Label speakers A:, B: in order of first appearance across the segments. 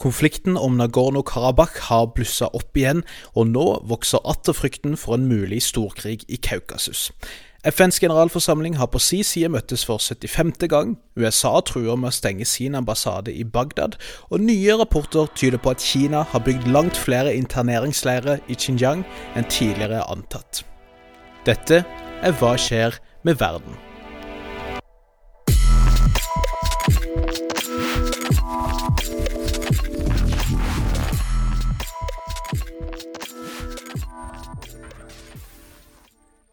A: Konflikten om Nagorno-Karabakh har blussa opp igjen, og nå vokser atter frykten for en mulig storkrig i Kaukasus. FNs generalforsamling har på si side møttes for 75. gang, USA truer med å stenge sin ambassade i Bagdad, og nye rapporter tyder på at Kina har bygd langt flere interneringsleirer i Xinjiang enn tidligere antatt. Dette er Hva skjer med verden?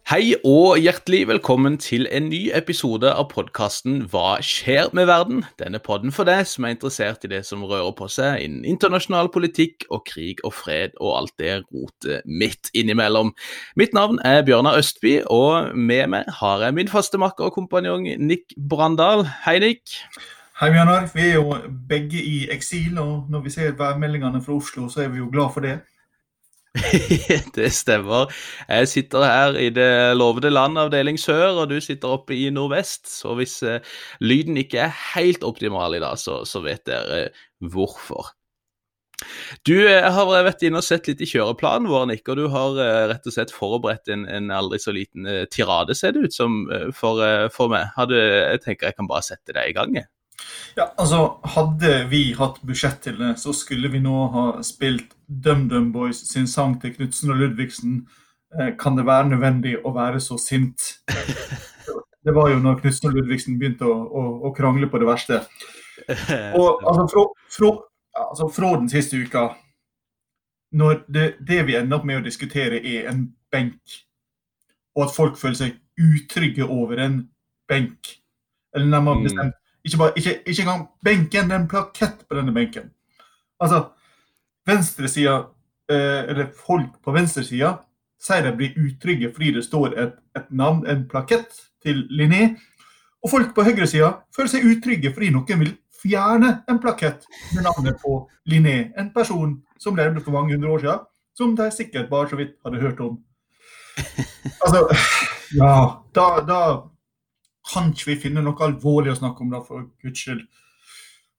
A: Hei og hjertelig velkommen til en ny episode av podkasten Hva skjer med verden? Denne podden for deg som er interessert i det som rører på seg innen internasjonal politikk og krig og fred og alt det rotet midt innimellom. Mitt navn er Bjørnar Østby, og med meg har jeg min faste makker og kompanjong Nick Brandal. Hei, Nick.
B: Hei, Bjørnar. Vi er jo begge i eksil, og når vi ser værmeldingene fra Oslo, så er vi jo glad for det.
A: det stemmer. Jeg sitter her i det lovede land, avdeling sør, og du sitter oppe i nordvest. Så hvis uh, lyden ikke er helt optimal i dag, så, så vet dere hvorfor. Du jeg har vært inne og sett litt i kjøreplanen vår, Nick, og du har uh, rett og slett forberedt en, en aldri så liten tirade, ser det ut som, for, for meg. Hadde, jeg tenker jeg kan bare sette deg i gang.
B: Ja, altså, Hadde vi hatt budsjett til det, så skulle vi nå ha spilt DumDum Boys sin sang til Knutsen og Ludvigsen. Eh, kan det være nødvendig å være så sint? Det var jo når Knutsen og Ludvigsen begynte å, å, å, krangle på det verste. Og altså, fra, fra, altså, fra den siste uka Når det, det vi ender opp med å diskutere, er en benk, og at folk føler seg utrygge over en benk, eller nærmere mm. bestemt ikke, bare, ikke, ikke engang benken, det er en plakett på denne benken. Altså, venstresida, eh, eller folk på venstresida, sier de blir utrygge fordi det står et, et navn, en plakett, til Linné. Og folk på høyresida føler seg utrygge fordi noen vil fjerne en plakett med navnet på Linné. En person som levde for mange hundre år siden, som de sikkert bare så vidt hadde hørt om. Altså, ja, da, da kan ikke vi finne noe alvorlig å snakke om, da, for guds skyld?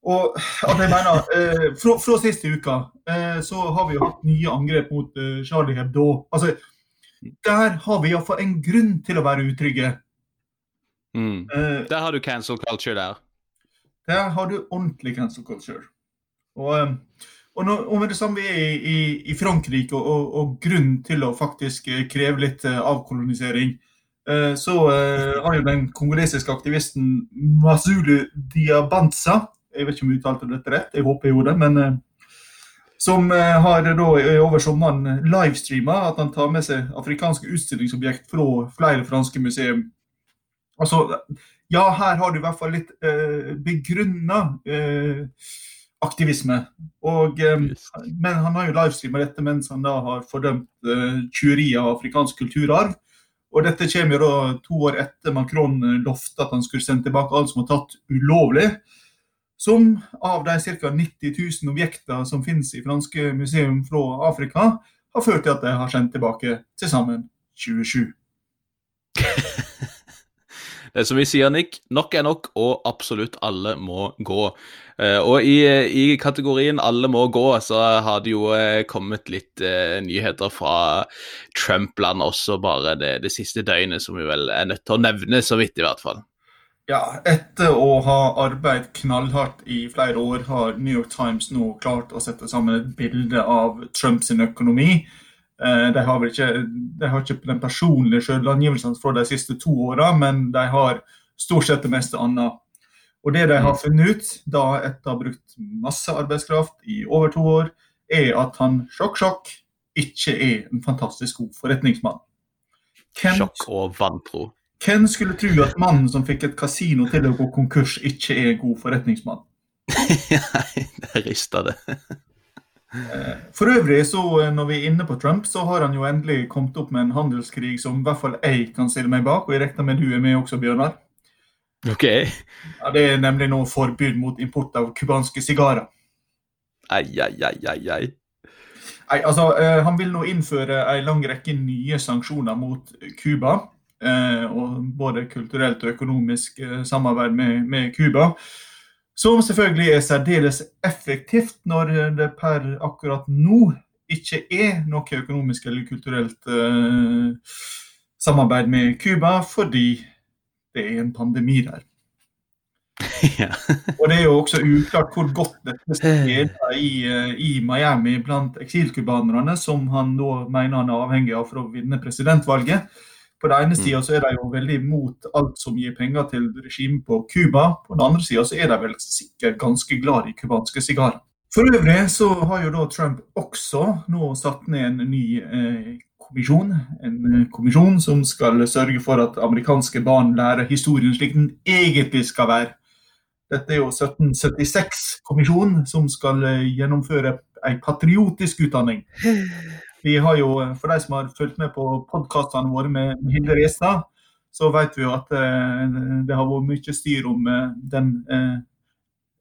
B: Og at jeg mener, eh, fra, fra siste uka eh, så har vi jo hatt nye angrep mot eh, Charlie Hebdo. Altså, der har vi iallfall en grunn til å være utrygge.
A: Mm. Eh, der har du cancel culture der.
B: Der har du ordentlig cancel culture. Og, eh, og, nå, og med det samme vi er i, i Frankrike, og, og, og grunn til å faktisk eh, kreve litt avkolonisering, så eh, har jo den kongolesiske aktivisten Mazulu Diabanza Jeg vet ikke om jeg uttalte dette rett, jeg håper jeg gjorde det. men eh, som har da over sommeren livestreama at han tar med seg afrikanske utstillingsobjekt fra flere franske museum. Altså, ja, her har du i hvert fall litt eh, begrunna eh, aktivisme. Og, eh, men han har jo livestreama dette mens han da har fordømt eh, tjuveri av afrikansk kulturarv. Og dette kommer jo da to år etter Macron lovte at han skulle sende tilbake alt som var tatt ulovlig. Som av de ca. 90 000 objektene som finnes i franske museum fra Afrika, har ført til at de har sendt tilbake til sammen 27.
A: Det er som vi sier, Nick, nok er nok, og absolutt alle må gå. Eh, og i, i kategorien 'alle må gå' så har det jo eh, kommet litt eh, nyheter fra Trump-land også, bare det, det, siste døgnet, som vi vel er nødt til å nevne så vidt, i hvert fall.
B: Ja, etter å ha arbeidet knallhardt i flere år, har New York Times nå klart å sette sammen et bilde av Trumps økonomi. Eh, de har, ikke, de har ikke den personlige selvangivelsen fra de siste to åra, men de har stort sett det meste annet. Og det de har mm. funnet ut, da etter å ha brukt masse arbeidskraft i over to år, er at han sjokk, sjokk ikke er en fantastisk god forretningsmann.
A: Hvem, sjokk og vantro.
B: Hvem skulle tro at mannen som fikk et kasino til å gå konkurs, ikke er en god forretningsmann?
A: Nei, det rister det.
B: Eh, for øvrig, så eh, når vi er inne på Trump, så har han jo endelig kommet opp med en handelskrig som i hvert fall jeg kan stille meg bak, og jeg regner med du er med også, Bjørnar.
A: Ok.
B: Ja, det er nemlig nå forbud mot import av cubanske sigarer.
A: Ai, ai, ai, ai, ai.
B: Nei, altså, eh, Han vil nå innføre en lang rekke nye sanksjoner mot Cuba. og både kulturelt og økonomisk samarbeid med Cuba. Som selvfølgelig er særdeles effektivt når det per akkurat nå ikke er noe økonomisk eller kulturelt eh, samarbeid med Cuba, fordi det er en pandemi der.
A: ja.
B: Og det er jo også uklart hvor godt dette spiller i, eh, i Miami blant eksilcubanerne, som han nå mener han er avhengig av for å vinne presidentvalget. På den ene
A: Mm.
B: sida så er de jo veldig imot alt som gir penger til regimet på Cuba. På den andre sida så er de vel sikkert ganske glad i cubanske sigarer. For øvrig så har jo da Trump også nå satt ned en ny eh, kommisjon. En eh, kommisjon som skal sørge for at amerikanske barn lærer historien slik den egentlig skal være. Dette er jo 1776-kommisjonen som skal eh, gjennomføre en patriotisk utdanning. Vi har jo, eh, For de som har fulgt med på podkastene våre med Hilde Restad, så vet vi jo at eh, det har vært mye styr om eh, den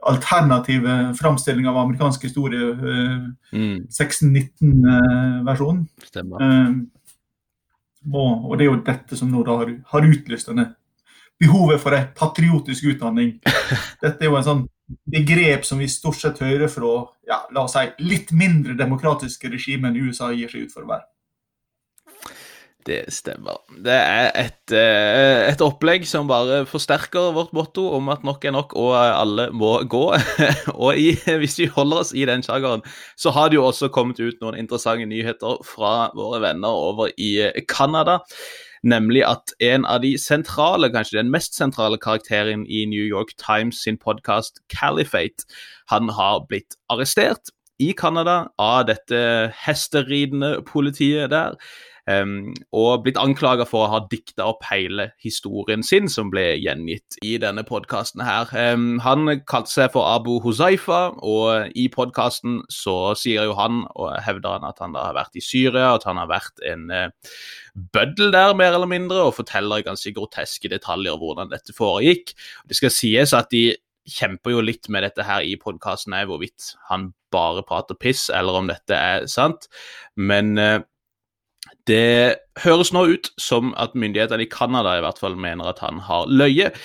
B: alternative framstillinga av amerikansk historie, eh,
A: Mm,
B: 1619-versjonen.
A: stemmer.
B: Eh, og, og det er jo dette som nå da har, har utlyst denne behovet for en patriotisk utdanning. Dette er jo en sånn begrep som vi stort sett hører fra ja, la oss si, litt mindre demokratiske regimer enn USA gir seg ut for å være.
A: Det stemmer. Det er et, eh, et opplegg som bare forsterker vårt motto om at nok er nok, og alle må gå. og i, hvis vi holder oss i den sjangeren, så har det jo også kommet ut noen interessante nyheter fra våre venner over i Canada. Nemlig at en av de sentrale, kanskje den mest sentrale karakteren i New York Times sin podkast Caliphate, han har blitt arrestert i Canada av dette hesteridende politiet der. Um, og blitt anklaga for å ha dikta opp hele historien sin, som ble gjengitt i denne podkasten her. Um, han kalte seg for Abu Huzaifa, og i podkasten så sier jo han, og hevder han at han da har vært i Syria, at han har vært en uh, bøddel der, mer eller mindre, og forteller ganske groteske detaljer hvordan dette foregikk. Det skal sies at de kjemper jo litt med dette her i podkasten, hvorvidt han bare prater piss, eller om dette er sant. Men uh, det høres nå ut som at myndighetene i Canada i hvert fall mener at han har løyet,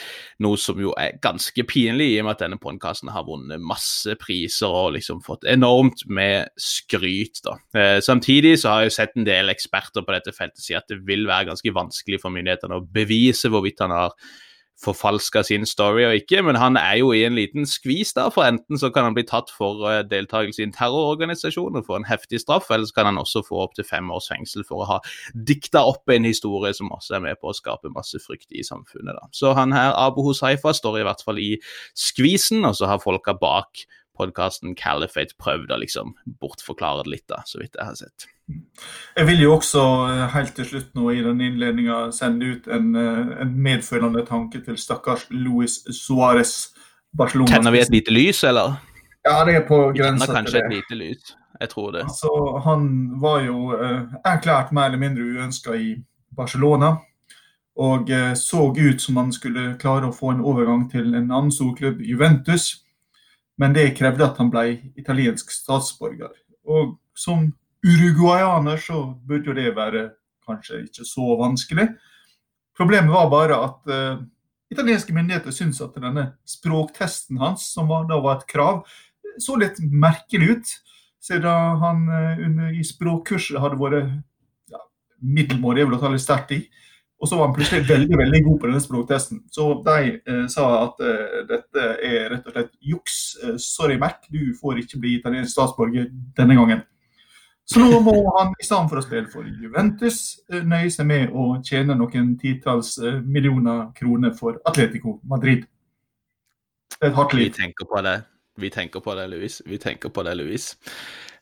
A: noe som jo er ganske pinlig i og med at denne podkasten har vunnet masse priser og liksom fått enormt med skryt. da. Eh, samtidig så har jeg jo sett en del eksperter på dette feltet si at det vil være ganske vanskelig for myndighetene å bevise hvorvidt han har forfalska sin story og ikke, men han er jo i en liten skvis der, for enten så kan han bli tatt for uh, deltakelse i en terrororganisasjon og få en heftig straff, eller så kan han også få opptil fem års fengsel for å ha dikta opp en historie som også er med på å skape masse frykt i samfunnet. da. Så han her, Abu Husaifa, står i hvert fall i skvisen, og så har folka bak podkasten Caliphate prøvd å liksom bortforklare det litt, da, så vidt jeg har sett.
B: Jeg vil jo også eh, helt til slutt nå i den innledninga sende ut en, eh, en medfølende tanke til stakkars Luis Suárez. Barcelona.
A: Tenner vi et lite lys, eller?
B: Ja, det er på grensa til
A: kanskje
B: det.
A: et lite lys. Jeg tror det.
B: Altså, han var jo eh, erklært mer eller mindre uønska i Barcelona. Og eh, så ut som han skulle klare å få en overgang til en annen storklubb, Juventus. Men det krevde at han ble italiensk statsborger. Og som uruguayaner så burde jo det være kanskje ikke så vanskelig. Problemet var bare at uh, italienske myndigheter syntes at denne språktesten hans, som var, da var et krav, så litt merkelig ut. Siden han uh, under, i språkkurset hadde vært ja, middelmådig, jeg vil ta litt sterkt i. Og så var han plutselig veldig veldig god på denne språktesten. Så de eh, sa at eh, dette er rett og slett juks. Eh, sorry, Mac, du får ikke bli italiensk statsborger denne gangen. Så nå må han i stedet for å spille for Juventus eh, nøye seg med å tjene noen titalls eh, millioner kroner for Atletico Madrid. Et hardt
A: Vi tenker på det. Vi tenker på det, Louis. Vi tenker på det, Louis.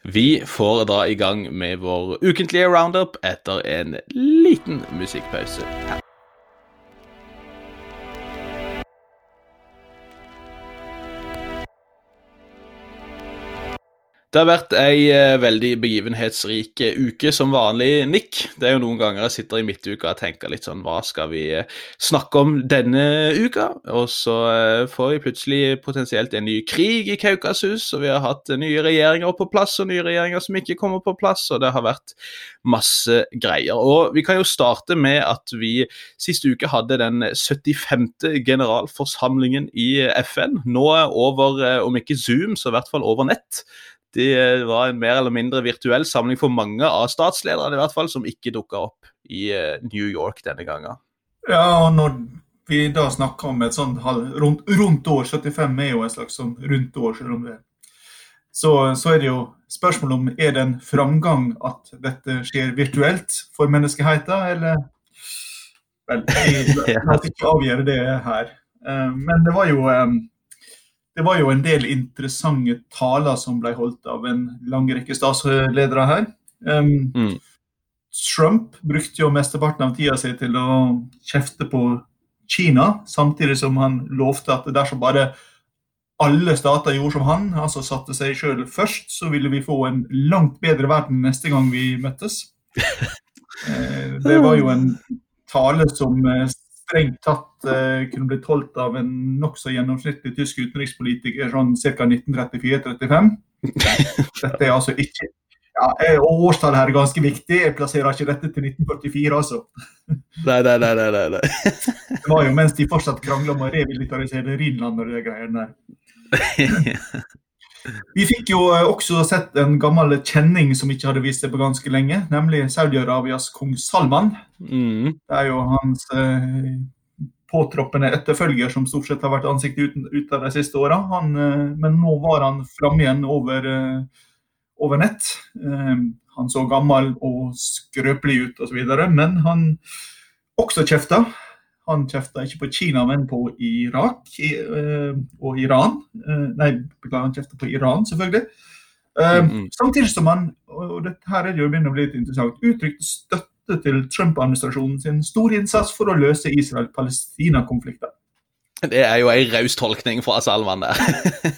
A: Vi får dra i gang med vår ukentlige roundup etter en liten musikkpause. her. Det har vært ei eh, veldig begivenhetsrik eh, uke som vanlig, Nick. Det er jo noen ganger jeg sitter i midtuka og tenker litt sånn Hva skal vi eh, snakke om denne uka? Og så får vi plutselig potensielt en ny krig i Kaukasus, og vi har hatt nye regjeringer på plass og nye regjeringer som ikke kommer på plass, og det har vært masse greier. Og vi kan jo starte med at vi sist uke hadde den 75. generalforsamlingen i FN. Nå over, om ikke Zoom, så i hvert fall over nett. Det eh, var en mer eller mindre virtuell samling for mange av statslederne, i hvert fall, som ikke dukka opp i eh, New York denne gangen.
B: Ja, og når vi da snakker om et sånt rundt, rundt, år, 75 er jo et slags sånn rundt år, selv om det så, så er det jo spørsmål om er det en framgang at dette skjer virtuelt for menneskeheten, eller Vel, la oss ikke avgjøre det her. Eh, men det var jo det var jo en del interessante taler som ble holdt av en lang rekke statsledere her. Um, mm. Trump brukte jo mesteparten av tida si til å kjefte på Kina, samtidig som han lovte at dersom bare alle stater gjorde som han, altså satte seg sjøl først, så ville vi få en langt bedre verden neste gang vi møttes. Eh, det var jo en tale som eh, strengt tatt uh, kunne blitt holdt av en nokså gjennomsnittlig tysk utenrikspolitiker sånn ca. 1934-35. Dette er altså ikke ja, Årstallet her er ganske viktig. Jeg plasserer ikke dette til 1944, altså.
A: Nei, nei, nei. nei, nei.
B: Det var jo mens de fortsatt krangla om å revitalisere Rhinland og de greiene der. Vi fikk jo eh, også sett en gammel kjenning som ikke hadde vist seg på ganske lenge, nemlig Saudi-Arabias kong Salman. Mm. Det er jo hans eh, påtroppende etterfølger som stort sett har vært ansiktet ut, ut av de siste åra. Eh, men nå var han framme igjen over, eh, over nett. Han så gammel og skrøpelig ut osv., men han også kjefta. Han kjefta ikke på Kina, men på Irak i, uh, og Iran. Uh, nei, beklager, han kjefta på Iran, selvfølgelig. Uh, mm -hmm. Samtidig som han, og dette her er det jo begynner å bli litt interessant, uttrykte støtte til Trump-administrasjonen sin store innsats for å løse Israel-Palestina-konflikten.
A: Det er jo ei raus tolkning fra Salman der.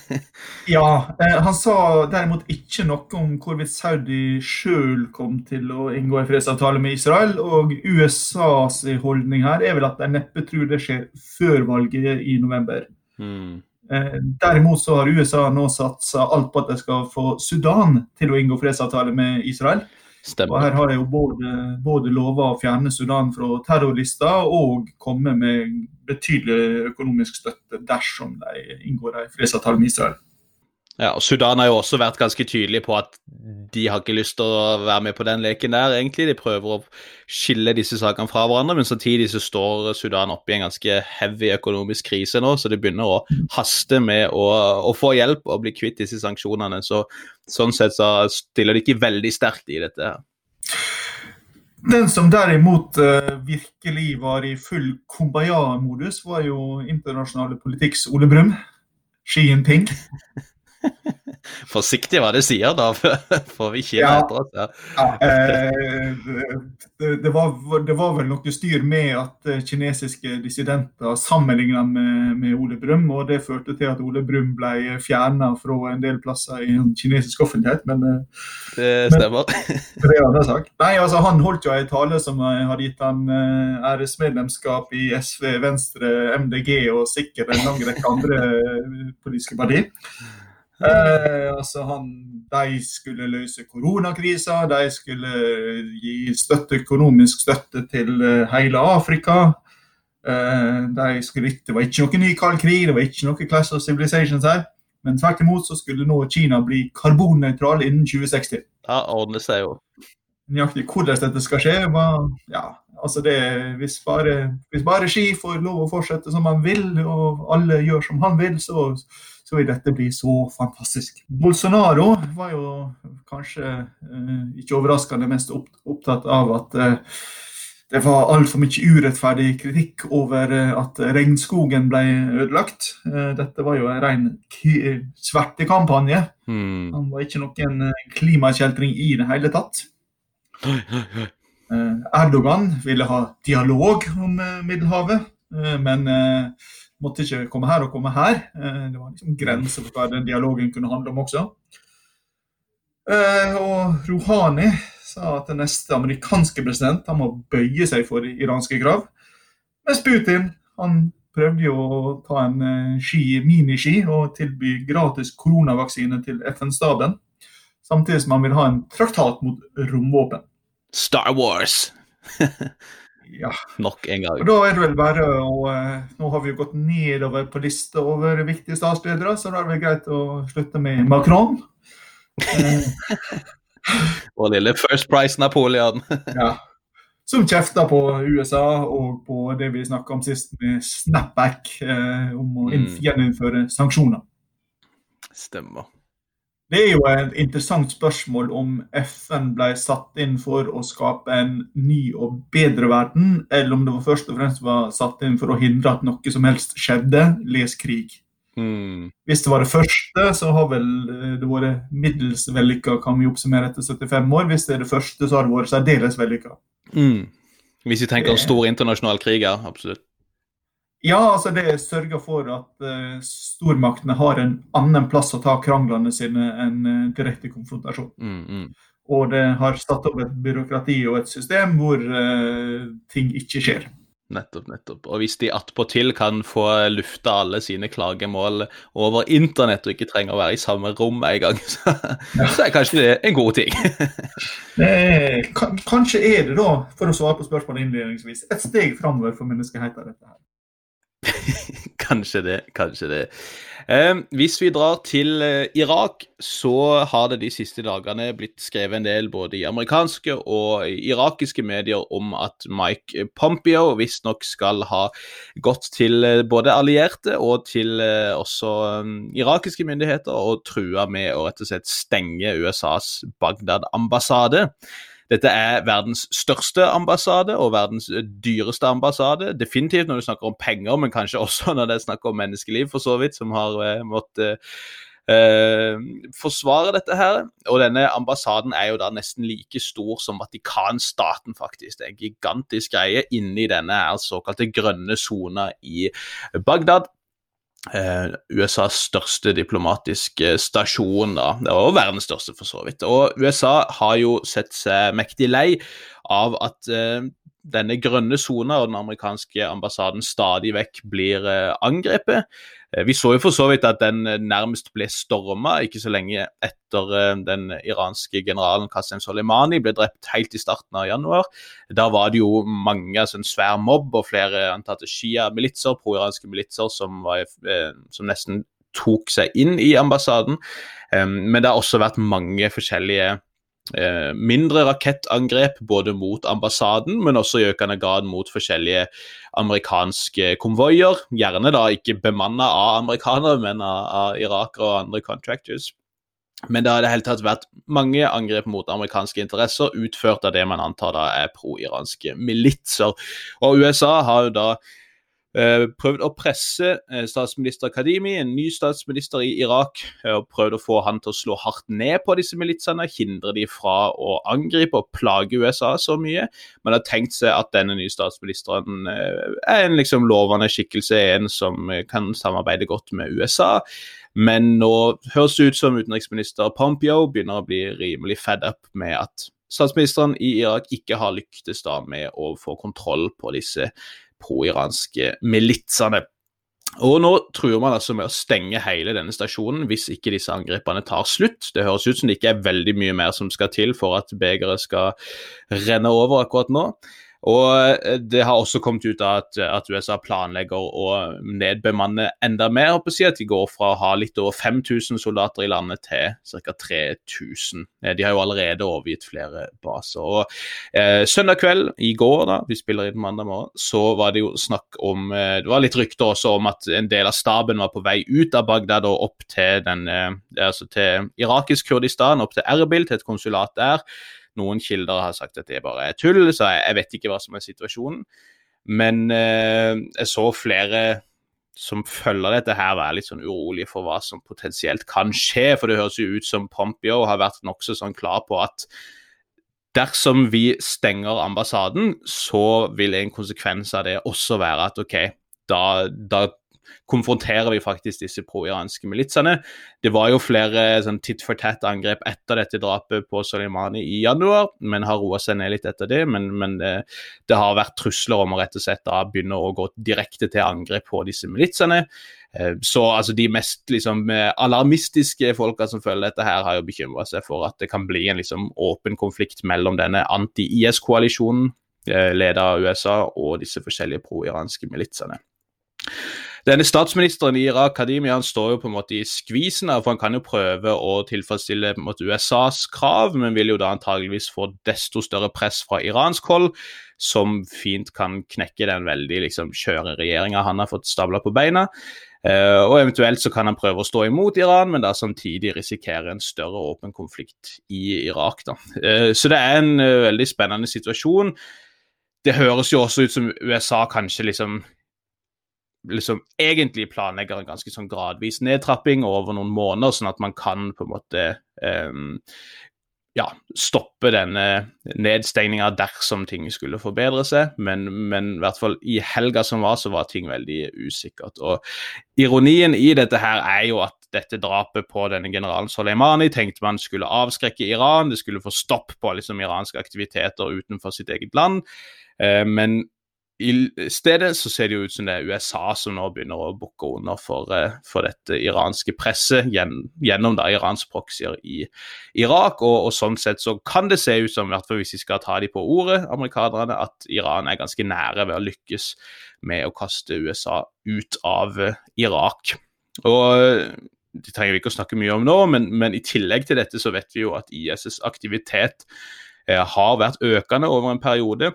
B: ja, eh, han sa derimot ikke noe om hvorvidt Saudi sjøl kom til å inngå en fredsavtale med Israel. Og USAs holdning her er vel at de neppe tror det skjer før valget i november. Mm. Eh, derimot så har USA nå satsa alt på at de skal få Sudan til å inngå fredsavtale med Israel. Stemmer. Og her har de jo både, både lova å fjerne Sudan fra terrorlista og komme med betydelig økonomisk støtte dersom de inngår en fredsavtale med Israel.
A: Ja, og Sudan har jo også vært ganske tydelig på at de har ikke lyst til å være med på den leken der, egentlig. De prøver å skille disse sakene fra hverandre, men samtidig så står Sudan oppe i en ganske heavy økonomisk krise nå, så det begynner å haste med å, å få hjelp og bli kvitt disse sanksjonene. Så sånn sett så stiller de ikke veldig sterkt i dette. her.
B: Den som derimot uh, virkelig var i full kumbaya-modus, var jo internasjonale politikks Ole Brumm. Xi Jinping.
A: Forsiktig hva du sier, da, får vi ikke ja, etter oss. Ja. ja
B: eh, det, var, det, var, vel noe styr med at eh, kinesiske dissidenter sammenligna med, med, Ole Brumm, og det førte til at Ole Brumm ble fjerna fra en del plasser i kinesisk offentlighet. Men,
A: eh, det stemmer.
B: Men, det sak. Nei, altså, han holdt jo en tale som hadde gitt han æresmedlemskap i SV, Venstre, MDG og sikkert en lang rekke andre politiske partier. Eh, altså han, de skulle løse koronakrisa, de skulle gi støtte, økonomisk støtte til eh, hele Afrika. Eh, de skulle, det var ikke noe ny kald krig, det var ikke noe class of civilizations her. Men tvert imot så skulle nå Kina bli karbonnøytral innen 2060.
A: Ja, ordner seg jo.
B: Nøyaktig hvordan dette skal skje, var ja, altså det, hvis, bare, hvis bare Ski får lov å fortsette som han vil, og alle gjør som han vil, så så vil dette bli så fantastisk. Bolsonaro var jo kanskje eh, ikke overraskende mest opptatt av at eh, det var altfor mye urettferdig kritikk over eh, at regnskogen ble ødelagt. Dette var jo en ren svertekampanje. Mm. Han var ikke noen klimakjeltring i det hele tatt. Erdogan ville ha dialog om Middelhavet, men måtte ikke komme her og komme her. Eh, det var liksom grenser for hva den dialogen kunne handle om også. Eh, og Rouhani sa at den neste amerikanske president han må bøye seg for iranske krav. Mens Putin han prøvde jo å ta en eh, ski, miniski og tilby gratis koronavaksine til FN-staben. Samtidig som han vil ha en traktat mot romvåpen.
A: Star Wars.
B: Ja.
A: Nok en gang.
B: Og da er det vel bare å eh, Nå har vi jo gått nedover på lista over viktige statsledere, så da er det vel greit å slutte med Macron. og
A: Vår lille First Price Napoleon.
B: ja. Som kjefter på USA og på det vi snakka om sist med snapback, eh, om å
A: Mm.
B: gjeninnføre sanksjoner.
A: Stemmer.
B: Det er jo et interessant spørsmål om FN ble satt inn for å skape en ny og bedre verden, eller om det var først og fremst var satt inn for å hindre at noe som helst skjedde, les krig.
A: Mm.
B: Hvis det var det første, så har vel eh, det vært middels vellykka, kan vi oppsummere etter 75 år. Hvis det er det første, så har det vært særdeles vellykka.
A: Mm. Hvis vi tenker om stor internasjonal krig, ja. Absolutt.
B: Ja, altså det sørger for at uh, stormaktene har en annen plass å ta kranglene sine enn uh, direkte konfrontasjon.
A: Mm, mm.
B: Og det har satt opp et byråkrati og et system hvor uh, ting ikke skjer.
A: Nettopp, nettopp. Og hvis de attpåtil kan få lufta alle sine klagemål over internett og ikke trenger å være i samme rom en gang, så, så er kanskje det en god ting.
B: Eh, kanskje er det da, for å svare på spørsmålet innledningsvis, et steg framover for menneskeheten. dette her.
A: kanskje det, kanskje det. Eh, hvis vi drar til eh, Irak, så har det de siste dagene blitt skrevet en del både i amerikanske og irakiske medier om at Mike Pompeo visstnok skal ha gått til eh, både allierte og til eh, også um, irakiske myndigheter og trua med å rett og slett stenge USAs Bagdad-ambassade. Dette er verdens største ambassade og verdens dyreste ambassade. Definitivt når du snakker om penger, men kanskje også når det er snakk om menneskeliv, for så vidt, som har eh, måttet eh, forsvare dette her. Og denne ambassaden er jo da nesten like stor som Vatikanstaten, faktisk. Det er en gigantisk greie inni denne her såkalte grønne sona i Bagdad. Eh, USAs største diplomatiske stasjon, da. Det var verdens største, for så vidt. Og USA har jo sett seg mektig lei av at eh, denne grønne sona og den amerikanske ambassaden stadig vekk blir eh, angrepet. Eh, Vi så jo for så vidt at den eh, nærmest ble storma ikke så lenge etter den iranske generalen Qasem Soleimani ble drept helt i starten av januar. Da var det jo mange, altså en svær mobb og flere antatte Shia-militser, pro-iranske militser, som, var, som nesten tok seg inn i ambassaden. Men det har også vært mange forskjellige mindre rakettangrep både mot ambassaden, men også i økende grad mot forskjellige amerikanske konvoier. Gjerne da ikke bemanna av amerikanere, men av, av irakere og andre contractors. Men det har i det hele tatt vært mange angrep mot amerikanske interesser, utført av det man antar da er pro-iranske militser. Og USA har jo da eh, prøvd å presse eh, statsminister Kadimi, en ny statsminister i Irak, eh, og prøvd å få han til å slå hardt ned på disse militsene, hindre de fra å angripe og plage USA så mye. Man har tenkt seg at denne nye statsministeren eh, er en liksom lovende skikkelse, en som eh, kan samarbeide godt med USA. Men nå høres det ut som utenriksminister Pompeo begynner å bli rimelig fed up med at statsministeren i Irak ikke har lyktes da med å få kontroll på disse pro-iranske militsene. Og nå truer man altså med å stenge hele denne stasjonen hvis ikke disse angrepene tar slutt. Det høres ut som det ikke er veldig mye mer som skal til for at begeret skal renne over akkurat nå. Og det har også kommet ut av at, at USA planlegger å nedbemanne enda mer. På si at De går fra å ha litt over 5000 soldater i landet til ca. 3000. De har jo allerede overgitt flere baser. Og eh, Søndag kveld i går, da, vi spiller inn mandag morgen, så var det jo snakk om eh, Det var litt rykter også om at en del av staben var på vei ut av Bagdad og opp til, den, eh, altså til irakisk Kurdistan, opp til Erbil, til et konsulat der. Noen kilder har sagt at det bare er tull, så jeg, vet ikke hva som er situasjonen. Men eh, jeg så flere som følger dette her, være litt sånn urolige for hva som potensielt kan skje. For det høres jo ut som Pompeo har vært nokså sånn klar på at dersom vi stenger ambassaden, så vil en konsekvens av det også være at OK, da, da konfronterer vi faktisk disse pro-iranske militsene. Det var jo flere sånn titt for tatt-angrep etter dette drapet på Soleimani i januar, men har roa seg ned litt etter det. Men, men det, det, har vært trusler om å rett og slett da begynne å gå direkte til angrep på disse militsene. Eh, så altså, de mest liksom, alarmistiske folka som følger dette, her har jo bekymra seg for at det kan bli en liksom, åpen konflikt mellom denne anti-IS-koalisjonen, leda av USA, og disse forskjellige pro-iranske militsene. Denne statsministeren i Irak, Kadimi, han står jo på en måte i skvisen her, for han kan jo prøve å tilfredsstille på en måte USAs krav, men vil jo da antageligvis få desto større press fra iransk hold, som fint kan knekke den veldig liksom, skjøre regjeringa han har fått stabla på beina. Uh, og Eventuelt så kan han prøve å stå imot Iran, men da samtidig risikere en større åpen konflikt i Irak. da. Uh, så det er en uh, veldig spennende situasjon. Det høres jo også ut som USA kanskje liksom liksom egentlig planlegger en ganske sånn gradvis nedtrapping over noen måneder, sånn at man kan på en måte um, ja, stoppe denne nedstengninga dersom ting skulle forbedre seg. Men, men, i hvert fall i helga som var, så var ting veldig usikkert. Og ironien i dette her er jo at dette drapet på denne generalen Soleimani tenkte man skulle avskrekke Iran, det skulle få stopp på liksom, iranske aktiviteter utenfor sitt eget land. Eh, men i stedet så ser det jo ut som det er USA som nå begynner å bukke under for, eh, for, dette iranske presset gjennom da Irans proxyer i Irak. Og, og, sånn sett så kan det se ut som, i hvert fall hvis vi skal ta de på ordet, amerikanerne, at Iran er ganske nære ved å lykkes med å kaste USA ut av eh, Irak. Og det trenger vi ikke å snakke mye om nå, men, men i tillegg til dette så vet vi jo at ISs aktivitet eh, har vært økende over en periode.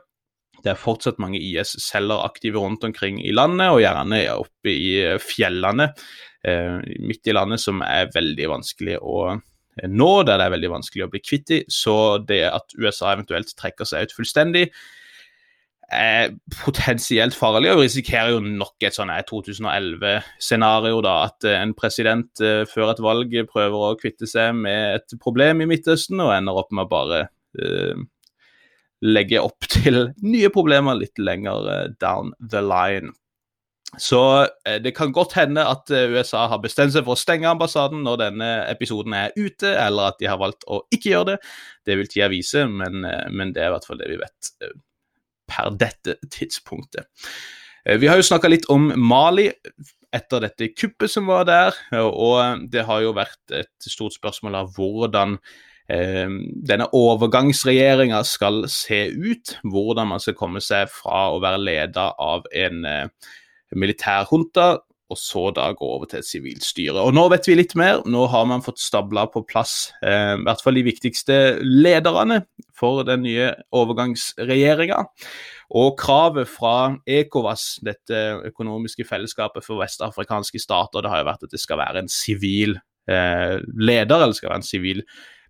A: Det er fortsatt mange IS-celler aktive rundt omkring i landet, og gjerne oppe i fjellene eh, midt i landet, som er veldig vanskelig å eh, nå, der det er veldig vanskelig å bli kvitt i. Så det at USA eventuelt trekker seg ut fullstendig, er potensielt farlig, og risikerer jo nok et sånn 2011-scenario. da, At eh, en president eh, før et valg prøver å kvitte seg med et problem i Midtøsten, og ender opp med å bare eh, legge opp til nye problemer litt lenger eh, down the line. Så eh, det kan godt hende at eh, USA har bestemt seg for å stenge ambassaden når denne episoden er ute, eller at de har valgt å ikke gjøre det. Det vil tida vise, men, men, det er i hvert fall det vi vet per dette tidspunktet. Vi har jo snakka litt om Mali etter dette kuppet som var der, og det har jo vært et stort spørsmål av hvordan denne overgangsregjeringa skal se ut. Hvordan man skal komme seg fra å være leda av en eh, militærhunta og så da gå over til et sivilt styre. Og Nå vet vi litt mer. Nå har man fått stabla på plass eh, i hvert fall de viktigste lederne for den nye overgangsregjeringa. Og kravet fra ECOWAS, dette økonomiske fellesskapet for vestafrikanske stater, det har jo vært at det skal være en sivil eh, leder, eller skal være en sivil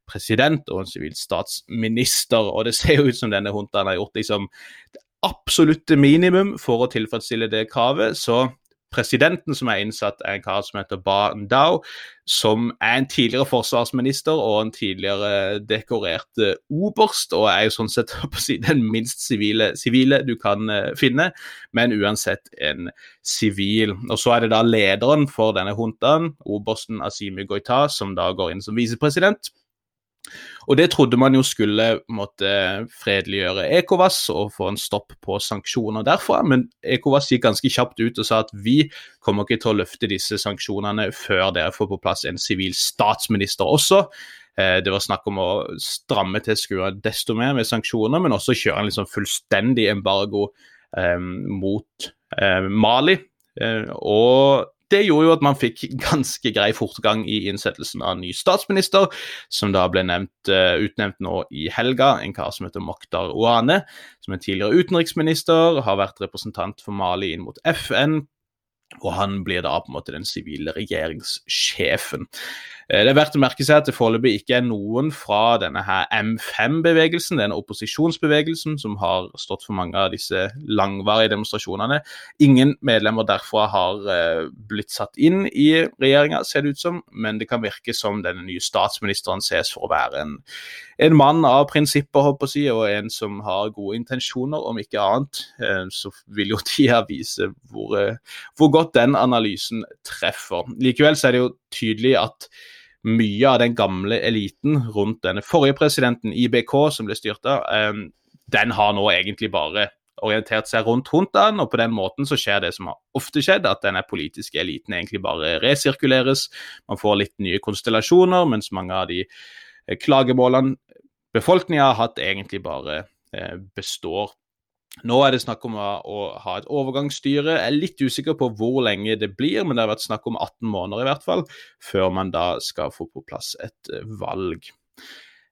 A: president og en sivil statsminister. Og det ser jo ut som denne huntaen har gjort liksom det absolutte minimum for å tilfredsstille det kravet. Så presidenten som er innsatt, er en kar som heter Ba Ndao, som er en tidligere forsvarsminister og en tidligere dekorert uh, oberst, og er jo sånn sett den minst sivile, sivile du kan uh, finne, men uansett en sivil. Og så er det da lederen for denne huntaen, obersten Asimi Goita, som da går inn som visepresident. Og Det trodde man jo skulle måtte fredeliggjøre ECOWAS og få en stopp på sanksjoner derfra, men ECOWAS gikk ganske kjapt ut og sa at vi kommer ikke til å løfte disse sanksjonene før dere får på plass en sivil statsminister også. Eh, det var snakk om å stramme til skruene desto mer med sanksjoner, men også kjøre en liksom fullstendig embargo eh, mot eh, Mali. Eh, og det gjorde jo at man fikk ganske grei fortgang i innsettelsen av ny statsminister, som da ble nevnt, uh, utnevnt nå i helga. En kar som heter Mokhtar Ouane, som er tidligere utenriksminister, har vært representant for Mali inn mot FN. Og han blir da på en måte den sivile regjeringssjefen. Eh, det er verdt å merke seg at det foreløpig ikke er noen fra denne her M5-bevegelsen, denne opposisjonsbevegelsen som har stått for mange av disse langvarige demonstrasjonene. Ingen medlemmer derfra har uh, blitt satt inn i regjeringa, ser det ut som, men det kan virke som denne nye statsministeren ses for å være en, en mann av prinsipper, håper jeg, og en som har gode intensjoner, om ikke annet. Uh, så vil jo tida vise hvor, hvor godt den analysen treffer. Likevel så er det jo tydelig at mye av den gamle eliten rundt denne forrige presidenten, IBK, som ble styrt av, den har nå egentlig bare orientert seg rundt Huntaen, og på den måten så skjer det som har ofte skjedd, at denne politiske eliten egentlig bare resirkuleres. Man får litt nye konstellasjoner, mens mange av de eh, klagemålene befolkninga har hatt, egentlig bare eh, består. Nå er det snakk om å, ha et overgangsstyre. Jeg er litt usikker på hvor lenge det blir, men det har vært snakk om 18 måneder i hvert fall, før man da skal få på plass et eh, valg.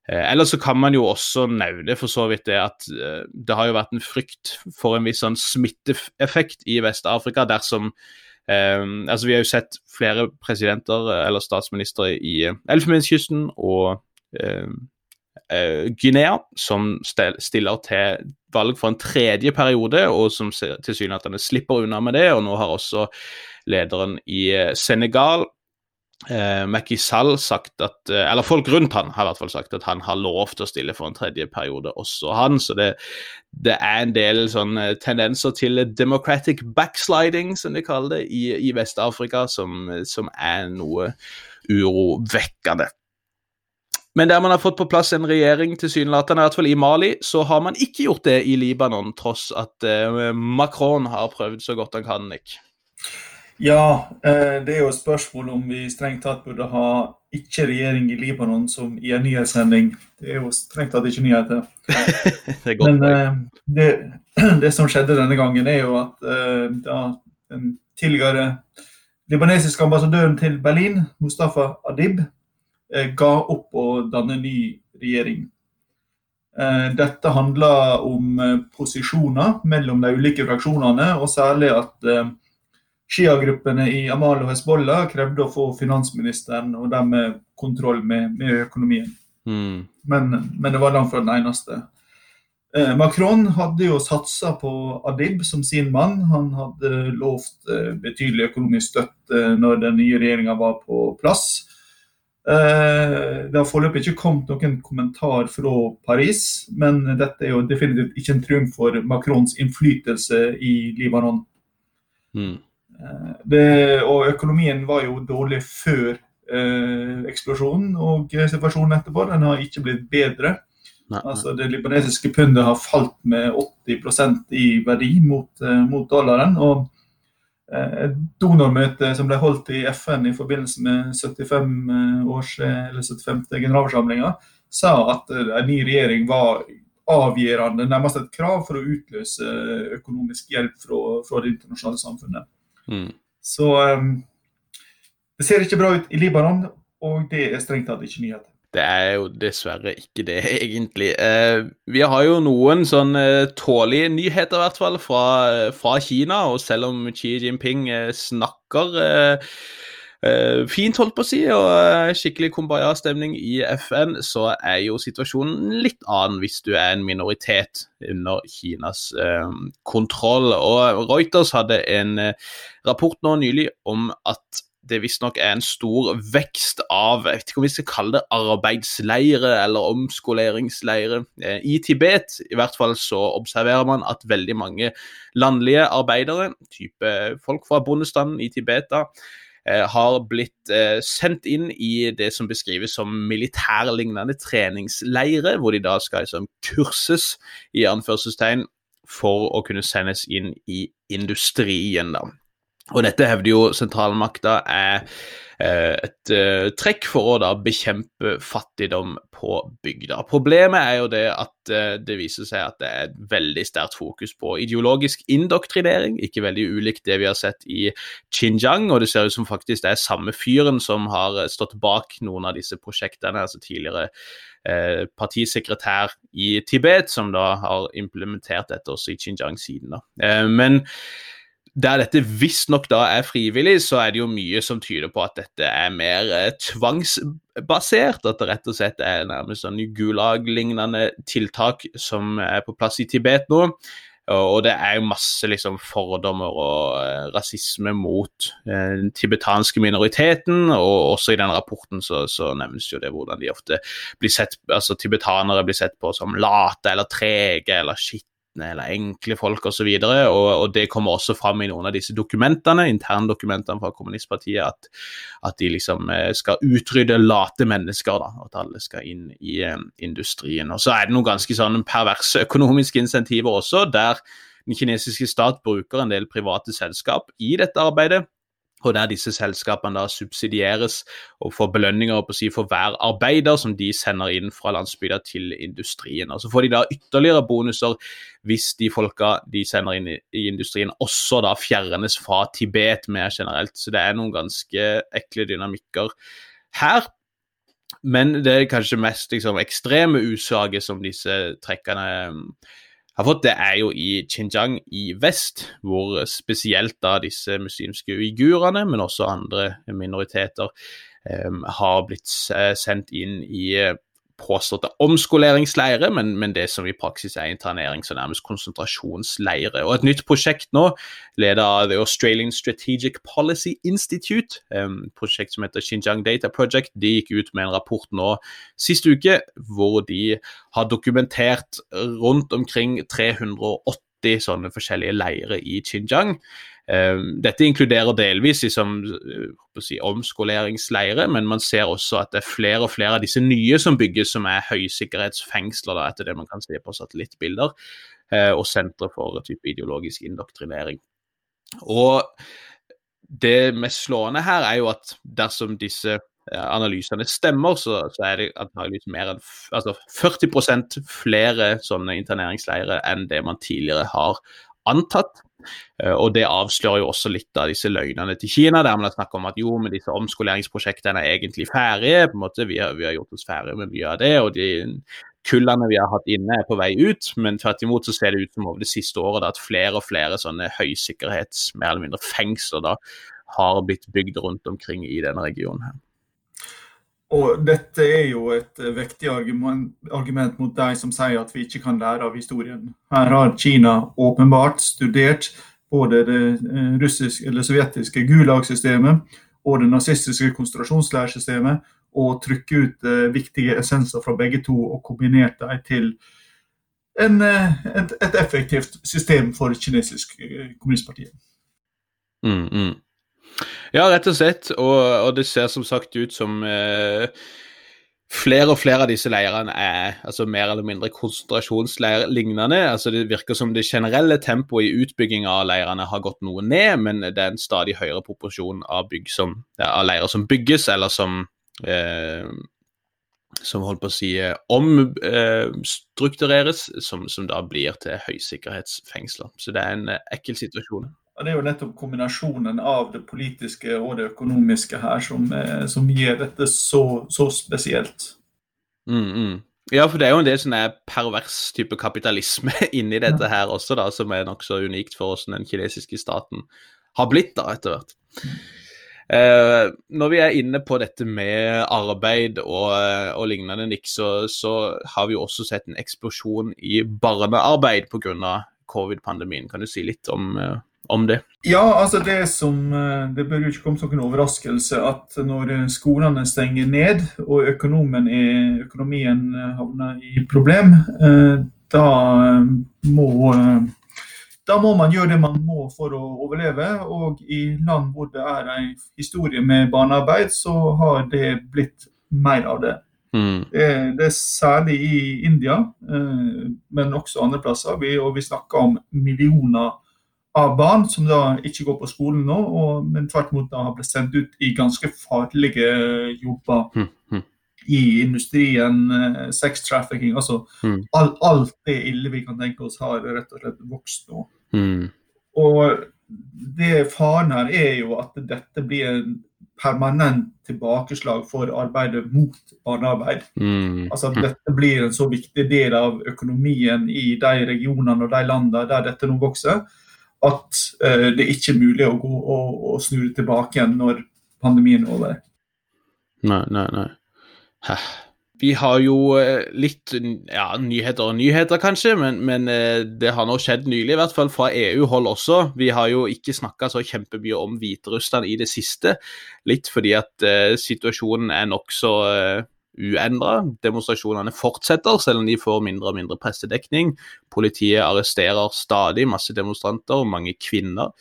A: Eh, ellers så kan man jo også nevne for så vidt det at eh, det har jo vært en frykt for en viss sånn smitteeffekt i Vest-Afrika dersom eh, altså Vi har jo sett flere presidenter eller statsministre i Elfenbenskysten og eh, uh, Guinea, som stiller til valg for en tredje periode, og som tilsynelatende slipper unna med det. Og nå har også lederen i eh, Senegal, uh, Macky Sall, sagt at uh, Eller folk rundt han har i hvert fall sagt at han har lovt å stille for en tredje periode, også han. Så det, det er en del tendenser til democratic backsliding, som de kaller det, i, i Vest-Afrika, som, som er noe urovekkende. Men der man har fått på plass en regjering, tilsynelatende, i hvert fall i Mali, så har man ikke gjort det i Libanon, tross at eh, Macron har prøvd så godt han kan, Nick.
B: Ja, eh, det er jo et spørsmål om vi strengt tatt burde ha ikke regjering i Libanon som i en nyhetssending. Det er jo strengt tatt ikke nyheter. det godt, Men eh, det, det, som skjedde denne gangen, er jo at da den tidligere libanesiske ambassadøren til Berlin, Mustafa Adib, Eh, ga opp å danne ny regjering. Eh, dette handler om eh, posisjoner mellom de ulike fraksjonene, og særlig at Shia-gruppene i Amal og Hezbollah krevde å få finansministeren og dermed kontroll med, med økonomien. Mm. Men, men, det var langt fra den eneste. Macron hadde jo satsa på Adib som sin mann. Han hadde lovt betydelig økonomisk støtte når den nye regjeringa var på plass. Eh, det har foreløpig ikke kommet noen kommentar fra Paris, men dette er jo definitivt ikke en triumf for Macrons innflytelse i Libanon. Mm. Det, og økonomien var jo dårlig før eh, eksplosjonen, og situasjonen etterpå den har ikke blitt bedre. Nei. Altså Det libanesiske pundet har falt med 80% i verdi mot, eh, mot dollaren. og Eh, et donormøte som ble holdt i FN i forbindelse med 75 eh, års, eh, eller 75. generalforsamlinga, sa at en ny regjering var avgjørende, nærmest et krav for å utløse økonomisk hjelp fra, fra det internasjonale samfunnet. Mm. Så um, det ser ikke bra ut i Libanon, og det er strengt tatt ikke nyheter.
A: Det er jo dessverre ikke det, egentlig. Eh, vi har jo noen sånn eh, tålige nyheter, i hvert fall, fra, fra, Kina. Og selv om Xi Jinping eh, snakker eh, eh, fint, holdt på å si, og skikkelig kumbaya-stemning i FN, så er jo situasjonen litt annen hvis du er en minoritet under Kinas kontroll. Og Reuters hadde en rapport nå nylig om at det visstnok er en stor vekst av jeg vet ikke om vi skal kalle det arbeidsleire eller omskoleringsleire eh, i Tibet. I hvert fall så observerer man at veldig mange landlige arbeidere, type folk fra bondestanden i Tibet, da, eh, har blitt eh, sendt inn i det som beskrives som militærlignende treningsleire, hvor de da skal liksom, kurses i anførselstegn for å kunne sendes inn i industrien. da. Og dette hevder jo sentralmakta er eh, et uh, trekk for å da bekjempe fattigdom på bygda. Problemet er jo det at uh, det viser seg at det er et veldig sterkt fokus på ideologisk indoktrinering, ikke veldig ulikt det vi har sett i Xinjiang, og det ser ut som faktisk det er samme fyren som har stått bak noen av disse prosjektene, altså tidligere partisekretær i Tibet, som da har implementert dette også i Xinjiang siden. da. men der dette visstnok da er frivillig, så er det jo mye som tyder på at dette er mer eh, tvangsbasert. At det rett og slett er nærmest sånn Gulag-lignende tiltak som er på plass i Tibet nå. Og det er jo masse liksom, fordommer og eh, rasisme mot uh, den tibetanske minoriteten. Og også i den rapporten så, så, nevnes jo det hvordan de ofte blir sett, altså tibetanere blir sett på som late eller trege eller skitne eller enkle folk osv. Og, så og, og det kommer også fram i noen av disse dokumentene, interndokumentene fra kommunistpartiet, at, at, de liksom uh, skal utrydde late mennesker, da, at alle skal inn i industrien. Og så er det noen ganske sånn perverse økonomiske insentiver også, der den kinesiske stat bruker en del private selskap i dette arbeidet. Og der disse selskapene da subsidieres og får belønninger på å si, for hver arbeider som de sender inn fra landsbygda til industrien. Og Så får de da ytterligere bonuser hvis de folka de sender inn i, industrien også da fjernes fra Tibet mer generelt. Så det er noen ganske ekle dynamikker her. Men det er kanskje mest liksom, ekstreme utslaget som disse trekkene har fått, det er jo i Xinjiang i vest, hvor spesielt da disse muslimske uigurene, men også andre minoriteter, um, har blitt sendt inn i påståtte omskoleringsleire, men, men, det som i praksis er internerings- og nærmest konsentrasjonsleire. Og et nytt prosjekt nå, ledet av The Australian Strategic Policy Institute, et prosjekt som heter Xinjiang Data Project, de gikk ut med en rapport nå sist uke hvor de har dokumentert rundt omkring 380 sånne forskjellige leirer i Xinjiang. Ehm, dette inkluderer delvis liksom, si, omskoleringsleirer, men man ser også at det er flere og flere av disse nye som bygges som er høysikkerhetsfengsler, da, etter det man kan se på satellittbilder, eh, og sentre for type ideologisk indoktrinering. Og det mest slående her er jo at dersom disse eh, analysene stemmer, så, så er det antageligvis mer enn altså 40% flere sånne interneringsleirer enn det man tidligere har antatt. Eh, og Det avslører jo også litt av disse løgnene til Kina, der man har snakket om at jo, men disse omskoleringsprosjektene er egentlig ferdige. på en måte, Vi har, vi har gjort oss ferdige med mye av det, og de kullene vi har hatt inne er på vei ut. Men tvert imot så ser det ut som over det siste året da, at flere og flere sånne høysikkerhets, mer eller mindre fengsler da, har blitt bygd rundt omkring i denne regionen. her.
B: Og dette er jo et vektig argument, mot de som sier at vi ikke kan lære av historien. Her har Kina åpenbart studert både det eh, russiske, eller sovjetiske Gulag-systemet og det nazistiske konsentrasjonsleirsystemet, og trykke ut uh, viktige essenser fra begge to og kombinert dem til en, et, et, effektivt system for kinesisk kommunistparti.
A: Mm, mm. Ja, rett og slett. Og, og det ser som sagt ut som eh, flere og flere av disse leirene er altså mer eller mindre konsentrasjonsleirlignende. Altså det virker som det generelle tempoet i utbygginga av leirene har gått noe ned, men det er en stadig høyere proporsjon av, som, av leirer som bygges, eller som eh, som holdt på å si eh, omstruktureres, eh, som, som da blir til høysikkerhetsfengsler. Så det er en eh, ekkel situasjon.
B: Og Det er jo nettopp kombinasjonen av det politiske og det økonomiske her som, eh, som gir dette så, så spesielt.
A: Mm, mm. Ja, for det er jo en del sånn pervers type kapitalisme inni dette her også, da, som er nokså unikt for hvordan den kinesiske staten har blitt da, etter hvert. Eh, når vi er inne på dette med arbeid og, og lignende, Nick, så, så, har vi jo også sett en eksplosjon i barnearbeid pga. covid-pandemien. Kan du si litt om, eh, om det?
B: Ja, altså det som eh, Det bør jo ikke komme som en overraskelse at når skolene stenger ned og er, økonomien havner i problem, eh, da må da må man gjøre det man må for å overleve. Og i land hvor det er en historie med barnearbeid, så har det blitt mer av det. Mm. Det, det, er særlig i India, eh, men også andre plasser. Vi, og vi snakker om millioner av barn som da ikke går på skolen nå, og, men tvert imot da har blitt sendt ut i ganske farlige jobber. Mm, mm. I industrien, eh, sex trafficking, altså mm. all, alt det ille vi kan tenke oss, har rett og slett vokst nå. Mm. Og det faren her er jo at dette blir en permanent tilbakeslag for arbeidet mot barnearbeid. Mm. Altså at Dette blir en så viktig del av økonomien i de regionene og de landene der dette nå vokser at uh, det ikke er mulig å gå og, og snu det tilbake igjen når pandemien er over.
A: Nei, nei, nei. Hæ. Vi har jo eh, litt ja, nyheter og nyheter, kanskje, men, men, eh, det har nå skjedd nylig, i hvert fall fra EU-hold også. Vi har jo ikke snakka så kjempemye om Hviterussland i det siste, litt fordi at uh, situasjonen er nokså uh, uendra. Demonstrasjonene fortsetter, selv om de får mindre og mindre pressedekning. Politiet arresterer stadig masse demonstranter, og mange kvinner.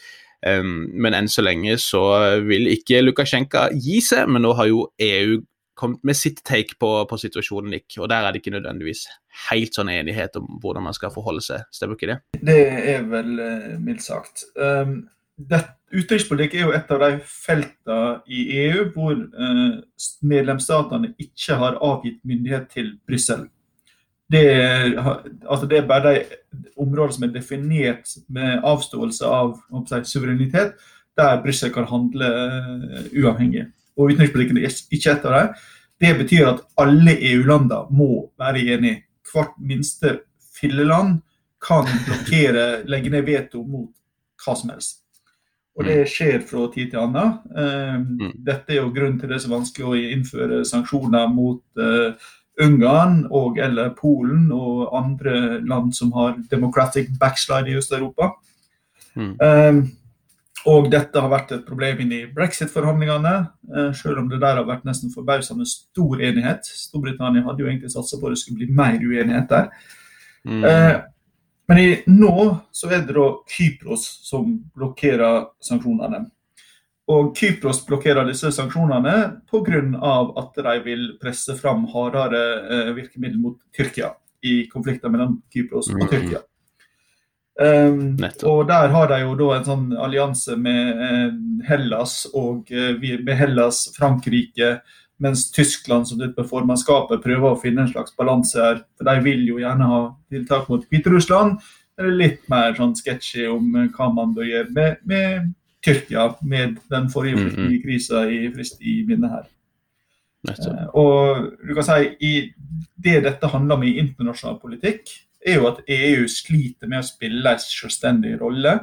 A: Men enn så lenge så vil ikke Lukasjenko gi seg, men nå har jo EU kommet med sitt take på, på, situasjonen, Nick. Og der er det ikke nødvendigvis helt sånn enighet om hvordan man skal forholde seg. Stemmer ikke det?
B: Det er vel uh, mildt sagt. Um, Utenrikspolitikk er jo et av de feltene i EU hvor eh, medlemsstatene ikke har avgitt myndighet til Brussel. Det, altså det, er bare de områder som er definert med avståelse av si, suverenitet, der Brussel kan handle uh, uavhengig og utenrikspolitikken er ikke et av dem. Det betyr at alle EU-landene må være enige. Hvert minste filleland kan blokkere, legge ned veto mot hva som helst. Og det mm. skjer fra tid til annen. Ehm, mm. Dette er jo grunnen til det er så vanskelig å innføre sanksjoner mot uh, Ungarn og eller Polen og andre land som har democratic backslide i Øst-Europa. Mm. Um, og dette har vært et problem inn i brexit-forhandlingene, eh, selv om det der har vært nesten forbausende stor enighet. Storbritannia hadde jo egentlig satsa på at det skulle bli mer uenighet der. Mm. Eh, men i, nå så er det da Kypros som blokkerer sanksjonene. Og Kypros blokkerer disse sanksjonene pga. at de vil presse fram hardere eh, virkemidler mot Tyrkia i konflikter mellom Kypros og mm. Tyrkia. Um, og der har de jo da en sånn allianse med eh, Hellas og eh, med Hellas, Frankrike, mens Tyskland som sitter på formannskapet prøver å finne en slags balanse her. For de vil jo gjerne ha tiltak mot Hviterussland. Det er litt mer sånn sketsjy om eh, hva man bør gjøre med, med Tyrkia, med den forrige mm, -hmm. krisa i frist i minnet her. Eh, og du kan si i det dette handler om i internasjonal politikk, er jo at EU sliter med å spille en selvstendig rolle.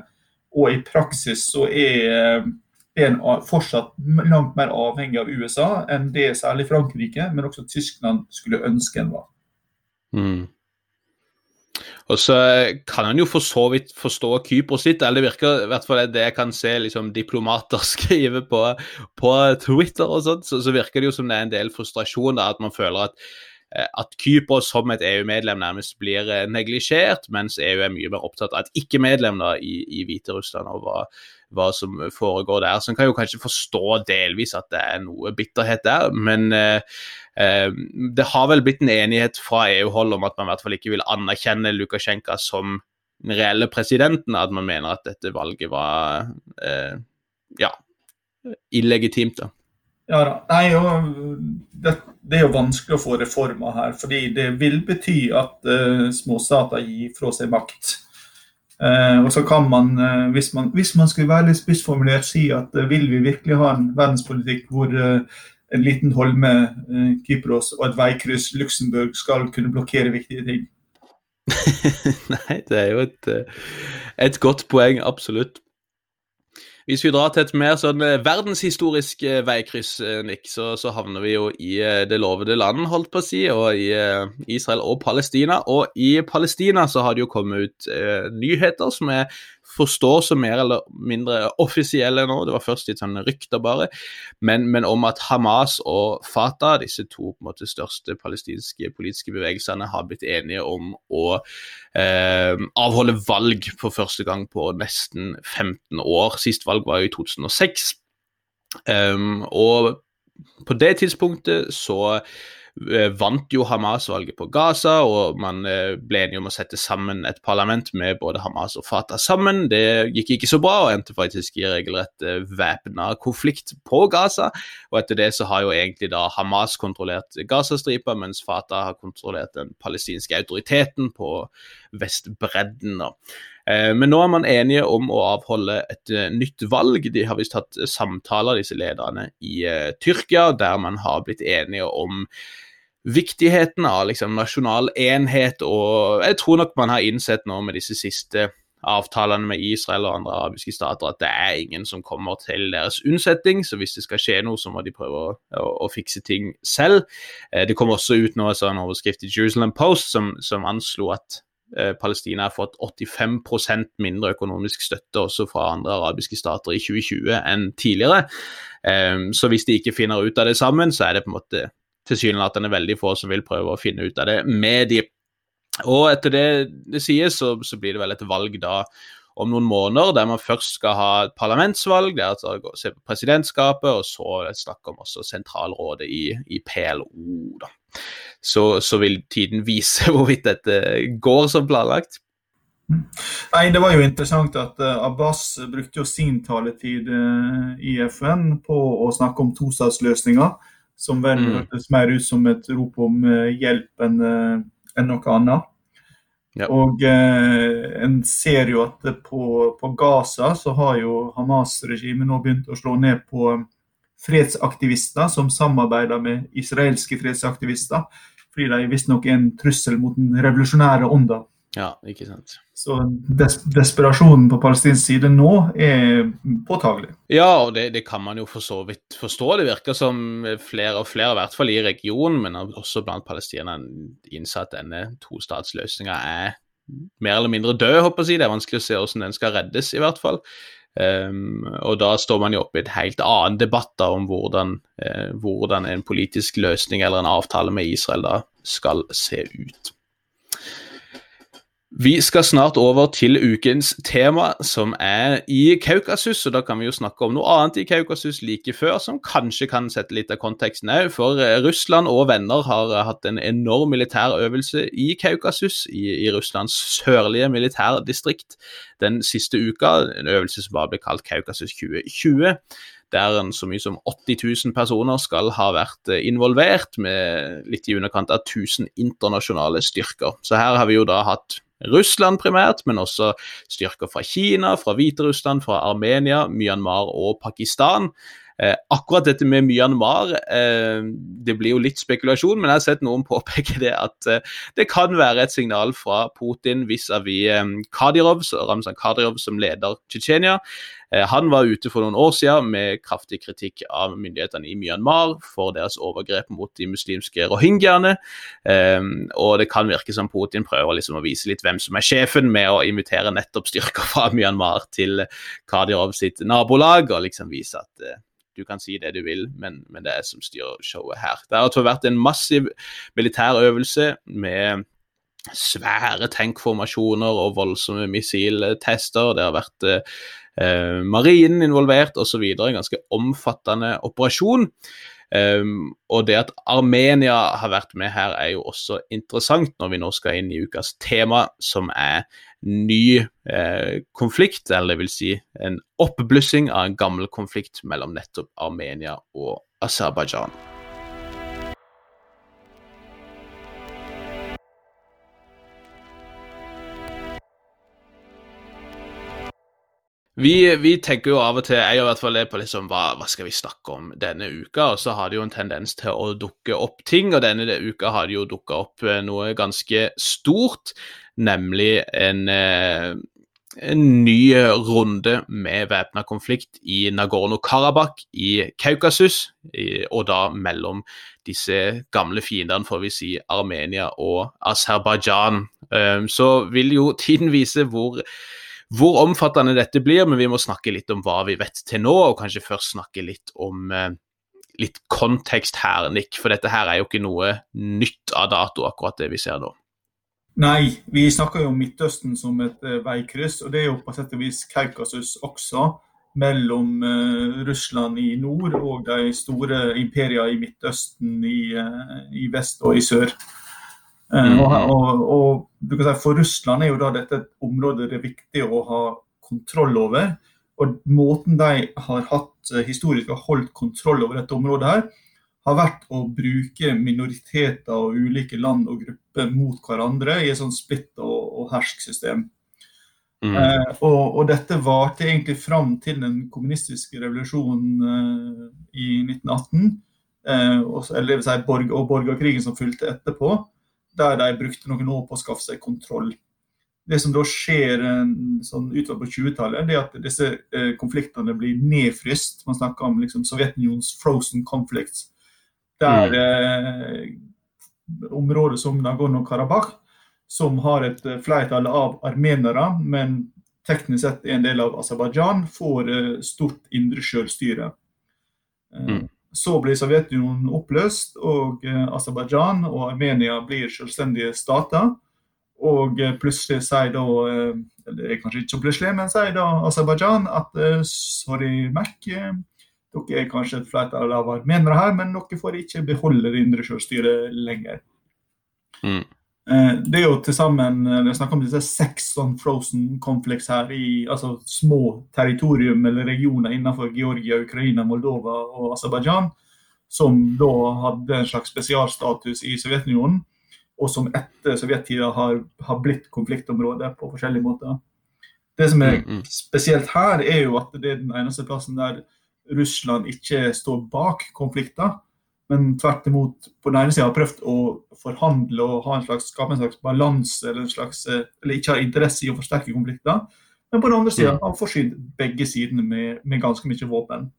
B: Og i praksis så er en fortsatt langt mer avhengig av USA enn det særlig Frankrike, men også Tyskland skulle ønske en var.
A: Mm. Og så kan han jo for så vidt forstå Kypros litt, eller det virker i hvert fall det jeg kan se liksom, diplomater skrive på, på Twitter og sånt, så, så, virker det jo som det er en del frustrasjon da, at man føler at Eh, at Kypros som et EU-medlem nærmest blir eh, neglisjert, mens EU er mye mer opptatt av et ikke-medlem i, i Hviterussland og hva, hva, som foregår der. Så en kan jo kanskje forstå delvis at det er noe bitterhet der, men eh, eh, det har vel blitt en enighet fra EU-hold om at man i hvert fall ikke vil anerkjenne Lukasjenko som den reelle presidenten, at man mener at dette valget var eh, ja, illegitimt. da.
B: Ja da. Nei, jo, det, det, er jo vanskelig å få reformer her, fordi det vil bety at uh, småstater gir fra seg makt. Uh, og så kan man, uh, hvis man, hvis man skulle være litt spissformulert, si at uh, vil vi virkelig ha en verdenspolitikk hvor en liten holme, Kypros og et veikryss Luxembourg skal kunne blokkere viktige ting?
A: Nei, det er jo et, et godt poeng, absolutt. Hvis vi drar til et mer sånn eh, verdenshistorisk eh, veikryss, eh, Nick, så, så, havner vi jo i det lovede land, holdt på å si, og i Israel og Palestina. Og i Palestina så har det jo kommet ut nyheter som er forstår som mer eller mindre offisielle nå, det var først litt sånn rykter bare, men, men, om at Hamas og Fatah, disse to på en måte største palestinske politiske bevegelsene, har blitt enige om å eh, avholde valg for første gang på nesten 15 år. Sist valg var jo i 2006. Um, og på det tidspunktet så vant jo Hamas-valget på Gaza, og man eh, ble enige om å sette sammen et parlament med både Hamas og Fatah sammen. Det gikk ikke så bra, og endte faktisk i regelrett eh, væpna konflikt på Gaza. Og etter det så har jo egentlig da Hamas kontrollert Gazastripa, mens Fatah har kontrollert den palestinske autoriteten på Vestbredden. Men nå er man enige om å avholde et nytt valg. De har visst hatt samtaler, disse lederne, i Tyrkia, der man har blitt enige om viktigheten av liksom, nasjonal enhet, og jeg tror nok man har innsett nå med disse siste avtalene med Israel og andre arabiske stater at det er ingen som kommer til deres unnsetning. Så hvis det skal skje noe, så må de prøve å, å, å fikse ting selv. Eh, det kom også ut nå en overskrift i Jerusalem Post som, som anslo at eh, Palestina har fått 85% mindre økonomisk støtte også fra andre arabiske stater i 2020 enn tidligere. Eh, så hvis de ikke finner ut av det sammen, så er det på en måte tilsynelatende veldig få som vil prøve å finne ut av det med de. Og etter det det sies, så, så, blir det vel et valg da om noen måneder, der man først skal ha et parlamentsvalg, der man gå se på presidentskapet, og så snakke om også sentralrådet i, i PLO. da. Så, så, vil tiden vise hvorvidt dette går som planlagt.
B: Nei, Det var jo interessant at uh, Abbas brukte jo sin taletid uh, i FN på å snakke om tostatsløsninger som vel mm. hørtes mer ut som et rop om uh, hjelp enn en noe annet. Ja. Og eh, en ser jo at på, på Gaza så har jo Hamas-regimet nå begynt å slå ned på fredsaktivister som samarbeider med israelske fredsaktivister, fordi de visstnok er en trussel mot den revolusjonære ånda
A: ja, ikke sant.
B: Så des desperasjonen på palestinsk side nå er påtagelig.
A: Ja, og det, det, kan man jo for så vidt forstå. Det virker som flere og flere, i hvert fall i regionen, men også blant palestinerne, innser at denne tostatsløsninga er mer eller mindre død, håper jeg. Det er vanskelig å se hvordan den skal reddes, i hvert fall. Um, og da står man jo oppe i et helt annen debatt da, om hvordan, eh, hvordan en politisk løsning eller en avtale med Israel da skal se ut. Vi skal snart over til ukens tema, som er i Kaukasus. og Da kan vi jo snakke om noe annet i Kaukasus like før, som kanskje kan sette litt av konteksten òg. For eh, Russland og venner har eh, hatt en enorm militær øvelse i Kaukasus, i, i Russlands sørlige militærdistrikt, den siste uka. En øvelse som bare ble kalt Kaukasus 2020 der en så mye som 80 000 personer skal ha vært eh, involvert, med litt i underkant av 1000 internasjonale styrker. Så her har vi jo da hatt Russland primært, men også styrker fra Kina, fra Hviterussland, fra Armenia, Myanmar og Pakistan. Eh, akkurat dette med Myanmar, eh, det blir jo litt spekulasjon, men jeg har sett noen påpeke det at eh, det kan være et signal fra Putin vis-à-vis -vis, Kadyrov, Ramzan Kadyrov som leder Tsjetsjenia. Eh, han var ute for noen år siden med kraftig kritikk av myndighetene i Myanmar for deres overgrep mot de muslimske rohingyaene. Um, og det kan virke som Putin prøver liksom å vise litt hvem som er sjefen, med å invitere nettopp styrker fra Myanmar til Kadyrov sitt nabolag, og liksom vise at uh, du kan si det du vil, men, men det er som styrer showet her. Det har vært en massiv militær øvelse med svære tankformasjoner og voldsomme missiltester. Det har vært eh, marinen involvert osv. En ganske omfattende operasjon. Um, og det at Armenia har vært med her, er jo også interessant når vi nå skal inn i ukas tema, som er ny eh, konflikt, eller det vil si en oppblussing av en gammel konflikt mellom nettopp Armenia og Aserbajdsjan. Vi, vi, tenker jo av og til, jeg i hvert fall det på liksom, hva, hva, skal vi snakke om denne uka, og så har det jo en tendens til å dukke opp ting, og denne uka har det jo dukka opp eh, noe ganske stort, nemlig en, eh, en ny runde med væpna konflikt i Nagorno-Karabakh i Kaukasus, og da mellom disse gamle fiendene, får vi si, Armenia og Aserbajdsjan. Eh, så vil jo tiden vise hvor hvor omfattende dette blir, men vi må snakke litt om hva vi vet til nå, og kanskje først snakke litt om eh, litt kontekst her, Nick. For dette her er jo ikke noe nytt av dato, akkurat det vi ser nå.
B: Nei, vi snakker jo om Midtøsten som et eh, veikryss, og det er jo på sett og vis Kaukasus også. Mellom eh, Russland i nord og de store imperiene i Midtøsten i, uh, i vest og i sør. Mm. Og, og, og si, For Russland er jo da dette et område det er viktig å ha kontroll over. Og måten de har hatt eh, historisk har holdt kontroll over dette området, her, har vært å bruke minoriteter og ulike land og grupper mot hverandre i et sånn splitt og, og hersk-system. Mm. Eh, og, og, dette varte egentlig fram til den kommunistiske revolusjonen eh, i 1918, eh, og, eller si, borg, og borgerkrigen som fulgte etterpå der de brukte noen år på å skaffe seg kontroll. det som da skjer sånn utover på 20-tallet, det er at disse eh, konfliktene blir nedfryst. Man snakker om liksom, Sovjetunionens frozen conflicts. Der mm. eh, områder som Nagorno-Karabakh, som har et eh, flertall av armenere, men teknisk sett er en del av Aserbajdsjan, får eh, stort indre selvstyre. Eh, mm. Så blir Sovjetunionen oppløst, og eh, Aserbajdsjan og Armenia blir selvstendige stater. Og eh, plutselig sier da eh, eller kanskje ikke så plutselig, men sier da Aserbajdsjan at sorry, Mac, dere er kanskje et flertall av armenere her, men dere får ikke beholde det indre selvstyret lenger. Mm. Det er jo til sammen det er om disse seks sånn frozen conflicts her i altså små territorium eller regioner innenfor Georgia, Ukraina, Moldova og Aserbajdsjan, som da hadde en slags spesialstatus i Sovjetunionen og som etter sovjettida har, har, blitt konfliktområde på forskjellige måter. Det som er mm, mm. spesielt her, er jo at det er den eneste plassen der Russland ikke står bak konflikter, men tvert imot på den ene sida har prøvd å forhandle og ha en slags, skape en slags balanse, eller, eh, eller, ikke har interesse i å forsterke konflikter. Men på den andre sida mm. har forsynt begge sidene med, med ganske mye våpen.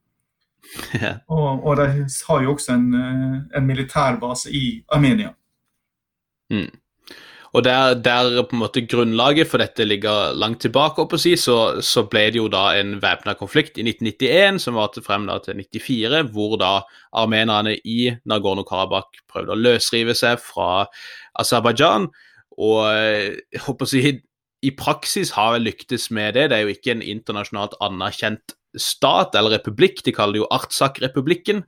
B: Ja. Og, og, de har jo også en, eh, en militærbase i Armenia.
A: Mm. Og der, der, på en måte grunnlaget for dette ligger langt tilbake, opp å si, så, så ble det jo da en væpna konflikt i 1991 som varte frem da til 1994, hvor da armenerne i Nagorno-Karabakh prøvde å løsrive seg fra Aserbajdsjan. Og jeg håper å si, i praksis har vel lyktes med det. Det er jo ikke en internasjonalt anerkjent stat, eller republikk, de kaller det jo Artsak-republikken,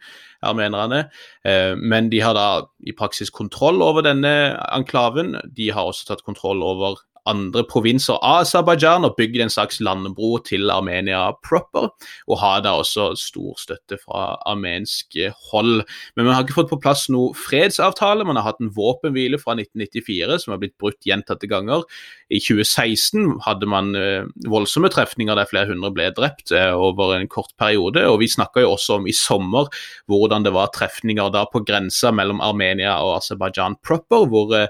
A: armenerne. Eh, men de har da i praksis kontroll over denne enklaven. De har også tatt kontroll over andre provinser av Aserbajdsjan og bygd en slags landbro til Armenia proper, og har da også stor støtte fra armensk hold. Men man har ikke fått på plass noe fredsavtale. Man har hatt en våpenhvile fra 1994 som har blitt brutt gjentatte ganger. I 2016 hadde man uh, voldsomme trefninger der flere hundre ble drept uh, over en kort periode. og Vi snakka jo også om i sommer hvordan det var trefninger da på grensa mellom Armenia og Aserbajdsjan proper, hvor uh,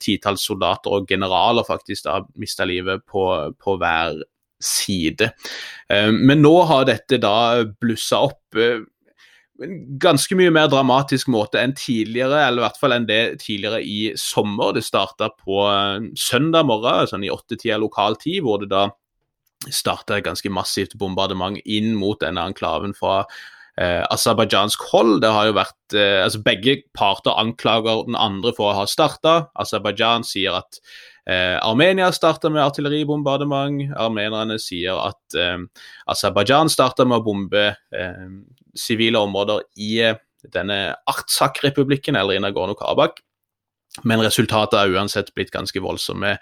A: titalls soldater og generaler faktisk da mista livet på, på, hver side. Eh, men nå har dette da blussa opp eh, en ganske mye mer dramatisk måte enn tidligere, eller i hvert fall enn det tidligere i sommer. Det starta på eh, søndag morgen, sånn i åttetida lokal tid, hvor det da starta et ganske massivt bombardement inn mot denne enklaven fra eh, aserbajdsjansk hold. Det har jo vært eh, altså Begge parter anklager den andre for å ha starta. Aserbajdsjan sier at eh, Armenia starta med artilleribombardement. Armenerne sier at eh, Aserbajdsjan starta med å bombe eh, sivile områder i eh, denne Artsak-republikken, eller i Nagorno-Karabakh. Men resultatet har uansett blitt ganske voldsomme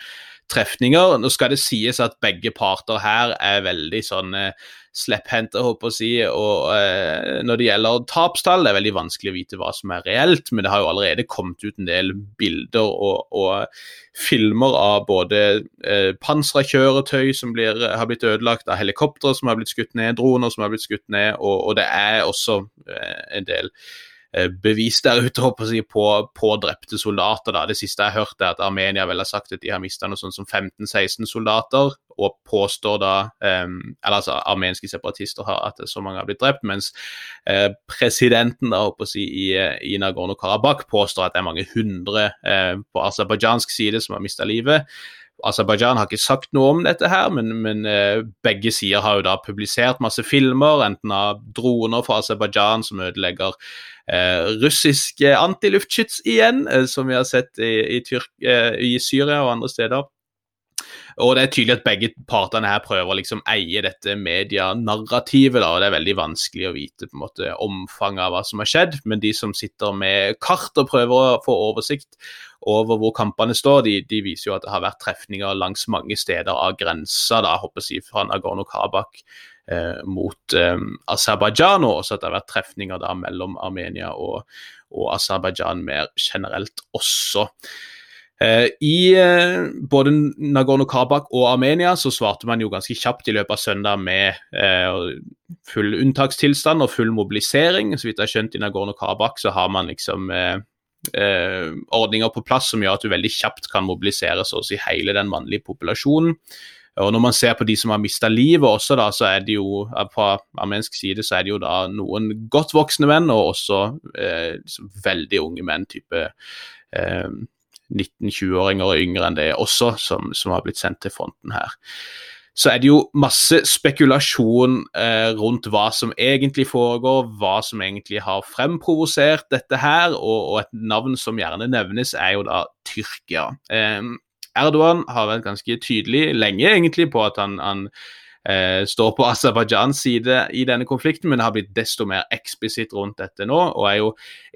A: trefninger. Nå skal det sies at begge parter her er veldig sånn eh, slepphendte, håper jeg å si. Og eh, når det gjelder tapstall, det er veldig vanskelig å vite hva som er reelt, men det har jo allerede kommet ut en del bilder og, og filmer av både eh, pansra kjøretøy som blir, har blitt ødelagt, av helikoptre som har blitt skutt ned, droner som har blitt skutt ned, og, og det er også eh, en del Eh, bevis der ute si, på, på, drepte soldater. Da. Det siste jeg hørte er at Armenia vel har sagt at de har mista noe sånt som 15-16 soldater, og påstår da um, Eller altså armenske separatister har at så mange har blitt drept, mens uh, presidenten da, si, i, i Nagorno-Karabakh påstår at det er mange hundre uh, på aserbajdsjansk side som har mista livet. Aserbajdsjan har ikke sagt noe om dette, her, men, men eh, begge sider har jo da publisert masse filmer, enten av droner fra Aserbajdsjan som ødelegger uh, russiske antiluftskyts igjen, uh, som vi har sett i, i, Tyrk, i, Syria og andre steder. Og det er tydelig at begge partene her prøver å liksom eie dette medianarrativet, da, og det er veldig vanskelig å vite på en måte omfanget av hva som har skjedd. Men de som sitter med kart og prøver å få oversikt over hvor kampene står, de, de viser jo at det har vært trefninger langs mange steder av grensa, da, håper jeg, fra Nagorno-Karabakh eh, mot eh, Aserbajdsjan, og også at det har vært trefninger da mellom Armenia og, og Aserbajdsjan mer generelt også. Eh, I eh, både Nagorno-Karabakh og Armenia så svarte man jo ganske kjapt i løpet av søndag med eh, full unntakstilstand og full mobilisering. Så vidt jeg har skjønt i Nagorno-Karabakh så har man liksom eh, ordninger på plass som gjør at du veldig kjapt kan mobilisere så å si hele den mannlige populasjonen. Og Når man ser på de som har mista livet også, da, så er det jo på armensk side så er det jo da noen godt voksne menn og også eh, liksom veldig unge menn, type eh, 19-20-åringer og yngre enn det også, som, som, har blitt sendt til fronten her. Så er det jo masse spekulasjon eh, rundt hva som egentlig foregår, hva som egentlig har fremprovosert dette her, og, og, et navn som gjerne nevnes, er jo da Tyrkia. Eh, Erdogan har vært ganske tydelig lenge egentlig på at han, han eh, står på Aserbajdsjans side i denne konflikten, men har blitt desto mer eksplisitt rundt dette nå. Og er jo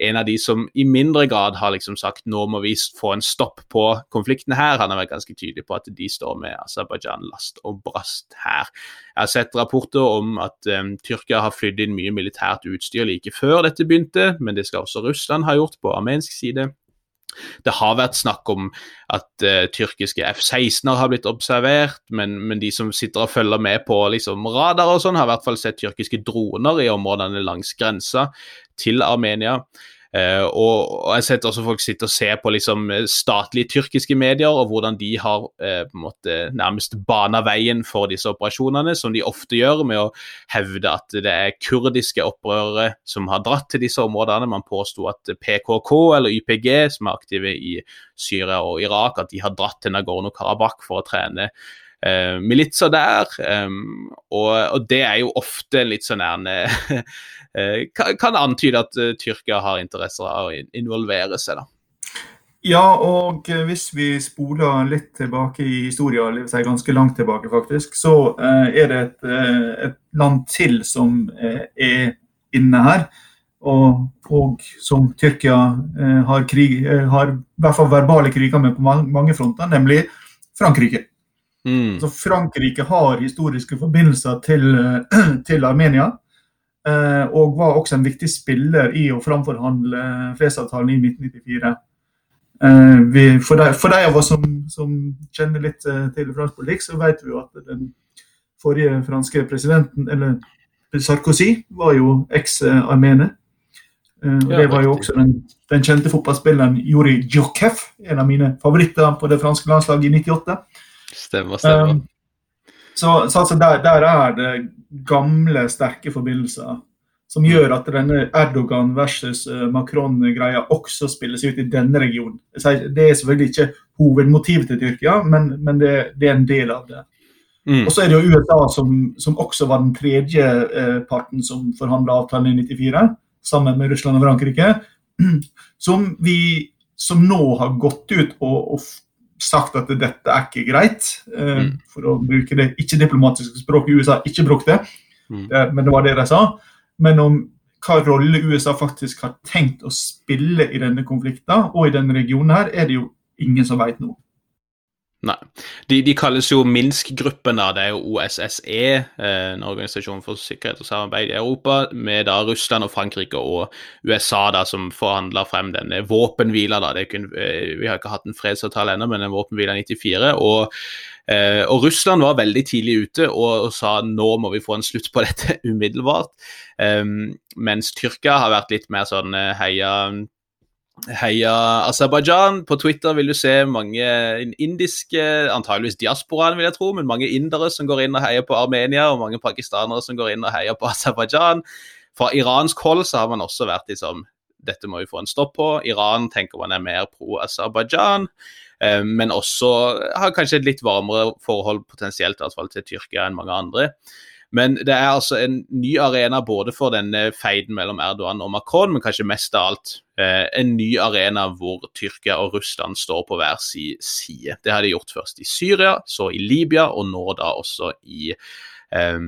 A: en av de som i mindre grad har liksom sagt nå må vi få en stopp på konflikten her. Han har vært ganske tydelig på at de står med Aserbajdsjan last og brast her. Jeg har sett rapporter om at um, Tyrkia har flydd inn mye militært utstyr like før dette begynte, men det skal også Russland ha gjort på armensk side. Det har vært snakk om at uh, tyrkiske F-16-er har blitt observert, men, men, de som sitter og følger med på liksom, radar og sånn, har i hvert fall sett tyrkiske droner i områdene langs grensa til Armenia. Uh, og, og, jeg har sett også folk sitte og se på liksom, statlige tyrkiske medier og hvordan de har uh, på en måte nærmest bana veien for disse operasjonene, som de ofte gjør med å hevde at det er kurdiske opprørere som har dratt til disse områdene. Man påsto at PKK eller YPG, som er aktive i Syria og Irak, at de har dratt til Nagorno-Karabakh for å trene uh, militser der. Um, og, og, det er jo ofte litt sånn uh, kan, antyde at uh, Tyrkia har interesser av å involvere seg. da.
B: Ja, og hvis vi spoler litt tilbake i historien, ganske langt tilbake faktisk, så er det et, et, land til som er inne her. Og, og som Tyrkia har, krig, har i hvert fall verbale kriger med på mange fronter, nemlig Frankrike. Mm. Så Frankrike har historiske forbindelser til, til Armenia. Eh, og var også en viktig spiller i å framforhandle fredsavtalen i 1994. Eh, vi, for, de, for, de, av oss som, som kjenner litt eh, til fransk politikk, så vet vi jo at den forrige franske presidenten, eller Sarkozy, var jo eks-armener. Og det var jo også den, den kjente fotballspilleren Juri Djokev, en av mine favoritter på det franske landslaget i 98.
A: Stemmer, stemmer. Um,
B: så, så altså der, der, er det gamle, sterke forbindelser som gjør at denne Erdogan versus uh, Macron-greia også spilles ut i denne regionen. Det er selvfølgelig ikke hovedmotivet til Tyrkia, men, men det, det, er en del av det. Mm. Og så er det jo USA som, som også var den tredje eh, parten som forhandla avtalen i 94, sammen med Russland og Frankrike, som, vi, som nå har gått ut og, og sagt at dette er ikke greit, eh, mm. for å bruke det ikke-diplomatiske språket USA ikke brukte, mm. det, men det var det de sa. Men om hva rolle USA faktisk har tenkt å spille i denne konflikten og i denne regionen, her, er det jo ingen som vet noe.
A: Nei. De, de, kalles jo Minsk-gruppen, da. Det er jo OSSE, eh, en organisasjon for sikkerhet og samarbeid i Europa, med da Russland og Frankrike og USA da, som forhandla frem denne våpenhvila. Da. Kun, eh, vi har ikke hatt en fredsavtale ennå, men en våpenhvile i 94. Og, eh, og, Russland var veldig tidlig ute og, og, sa nå må vi få en slutt på dette umiddelbart. Um, mens Tyrkia har vært litt mer sånn heia Heia Aserbajdsjan. På Twitter vil du se mange indiske, antageligvis diasporaen, vil jeg tro, men mange indere som går inn og heier på Armenia, og mange pakistanere som går inn og heier på Aserbajdsjan. Fra iransk hold så har man også vært liksom Dette må vi få en stopp på. Iran tenker man er mer pro Aserbajdsjan, eh, men også har kanskje et litt varmere forhold potensielt i hvert fall til Tyrkia enn mange andre. Men det er altså en ny arena både for denne feiden mellom Erdogan og Macron, men kanskje mest av alt eh, en ny arena hvor Tyrkia og Russland står på hver sin side. Det har de gjort først i Syria, så i Libya, og nå da også i eh,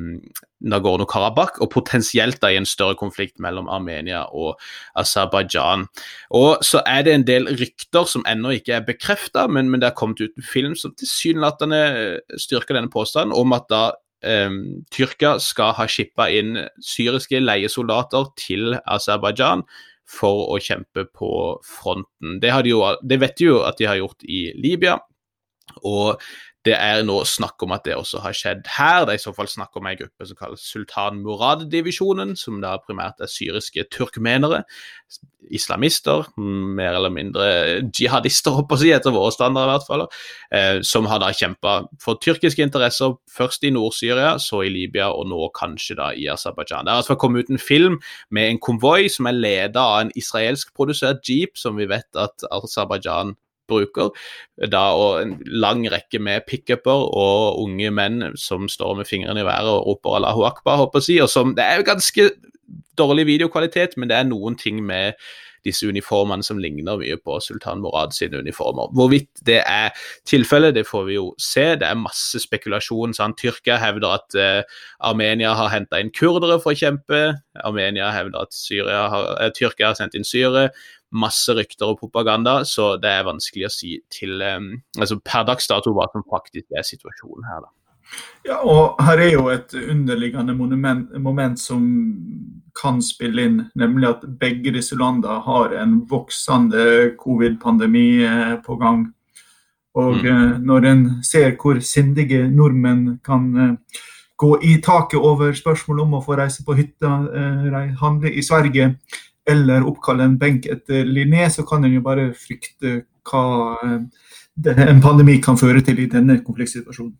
A: Nagorno-Karabakh, og potensielt da i en større konflikt mellom Armenia og Aserbajdsjan. Og så er det en del rykter som ennå ikke er bekrefta, men, men, det har kommet ut en film som tilsynelatende styrker denne påstanden, om at da eh, Tyrkia skal ha skippa inn syriske leiesoldater til Aserbajdsjan for å kjempe på fronten. Det, de jo, det vet de jo at de har gjort i Libya. Og det er nå snakk om at det også har skjedd her. Det er i så fall snakk om ei gruppe som kalles Sultan Murad-divisjonen, som da primært er syriske turkmenere. Islamister, mer eller mindre jihadister, håper jeg, etter våre standarder i hvert fall. Eh, som har da kjempa for tyrkiske interesser, først i Nord-Syria, så i Libya, og nå kanskje da i Aserbajdsjan. Det har altså kommet ut en film med en konvoi som er leda av en israelsk produsert jeep, som vi vet at Aserbajdsjan bruker. Da, og en lang rekke med pickuper og unge menn som står med fingrene i været og roper Allahu akbar, håper jeg å si. Og som, det er jo ganske dårlig videokvalitet, men det er noen ting med disse uniformene som ligner mye på Sultan Morad sine uniformer. Hvorvidt det er tilfellet, det får vi jo se. Det er masse spekulasjon. Sant? Tyrkia hevder at uh, Armenia har henta inn kurdere for å kjempe. Armenia hevder at har, uh, Tyrkia har sendt inn syre masse rykter og propaganda, så det er vanskelig å si til um, altså per dags dato hva som faktisk er situasjonen her. da.
B: Ja, og her er jo et underliggende monument, moment som kan spille inn, nemlig at begge disse landene har en voksende covid-pandemi eh, på gang. Og mm. Eh, når en ser hvor sindige nordmenn kan eh, gå i taket over spørsmål om å få reise på hytta, handle i Sverige, eller oppkalle en benk etter Linné, så kan en jo bare frykte hva eh, en pandemi kan føre til i denne konfliktsituasjonen.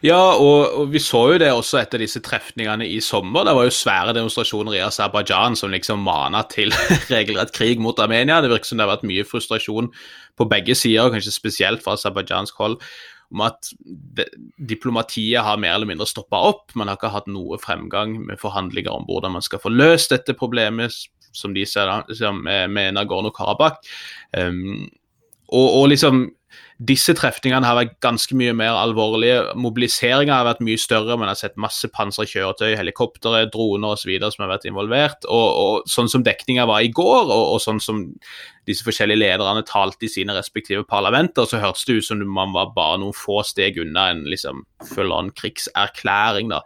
A: Ja, og, og, vi så jo det også etter disse trefningene i sommer. Det var jo svære demonstrasjoner i Aserbajdsjan som liksom mana til regelrett krig mot Armenia. Det virker som det har vært mye frustrasjon på begge sider, kanskje spesielt fra aserbajdsjansk hold om at diplomatiet har mer eller mindre stoppa opp. Man har ikke hatt noe fremgang med forhandlinger om hvordan man skal få løst dette problemet, som de ser som, med Nagorno-Karabakh. Um, og, og, liksom disse trefningene har vært ganske mye mer alvorlige. Mobiliseringa har vært mye større. Man har sett masse pansra kjøretøy, helikoptre, droner osv. som har vært involvert. Og, og sånn som dekninga var i går, og, og sånn som disse forskjellige lederne talte i sine respektive parlamenter, så hørtes det ut som man var bare noen få steg unna en liksom full-on krigserklæring. da.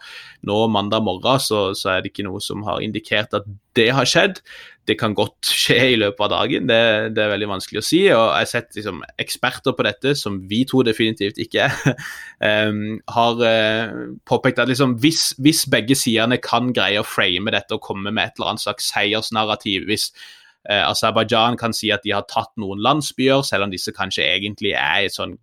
A: Nå mandag morgen så, så, er det ikke noe som har indikert at det har skjedd. Det kan godt skje i løpet av dagen, det, det er veldig vanskelig å si. og Jeg har sett liksom, eksperter på dette, som vi to definitivt ikke er, um, har uh, påpekt at liksom, hvis, hvis begge sidene kan greie å frame dette og komme med et eller annet slags seiersnarrativ, hvis Eh, Aserbajdsjan kan si at de har tatt noen landsbyer, selv om disse kanskje egentlig er i et sånn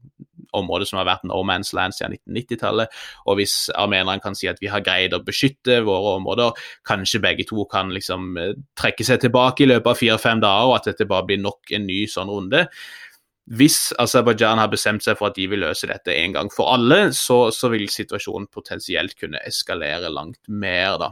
A: område som har vært no man's land siden 1990-tallet. Og hvis armenerne kan si at vi har greid å beskytte våre områder, kanskje begge to kan liksom eh, trekke seg tilbake i løpet av fire-fem dager, og at dette bare blir nok en ny sånn runde. Hvis Aserbajdsjan har bestemt seg for at de vil løse dette en gang for alle, så, så vil situasjonen potensielt kunne eskalere langt mer, da.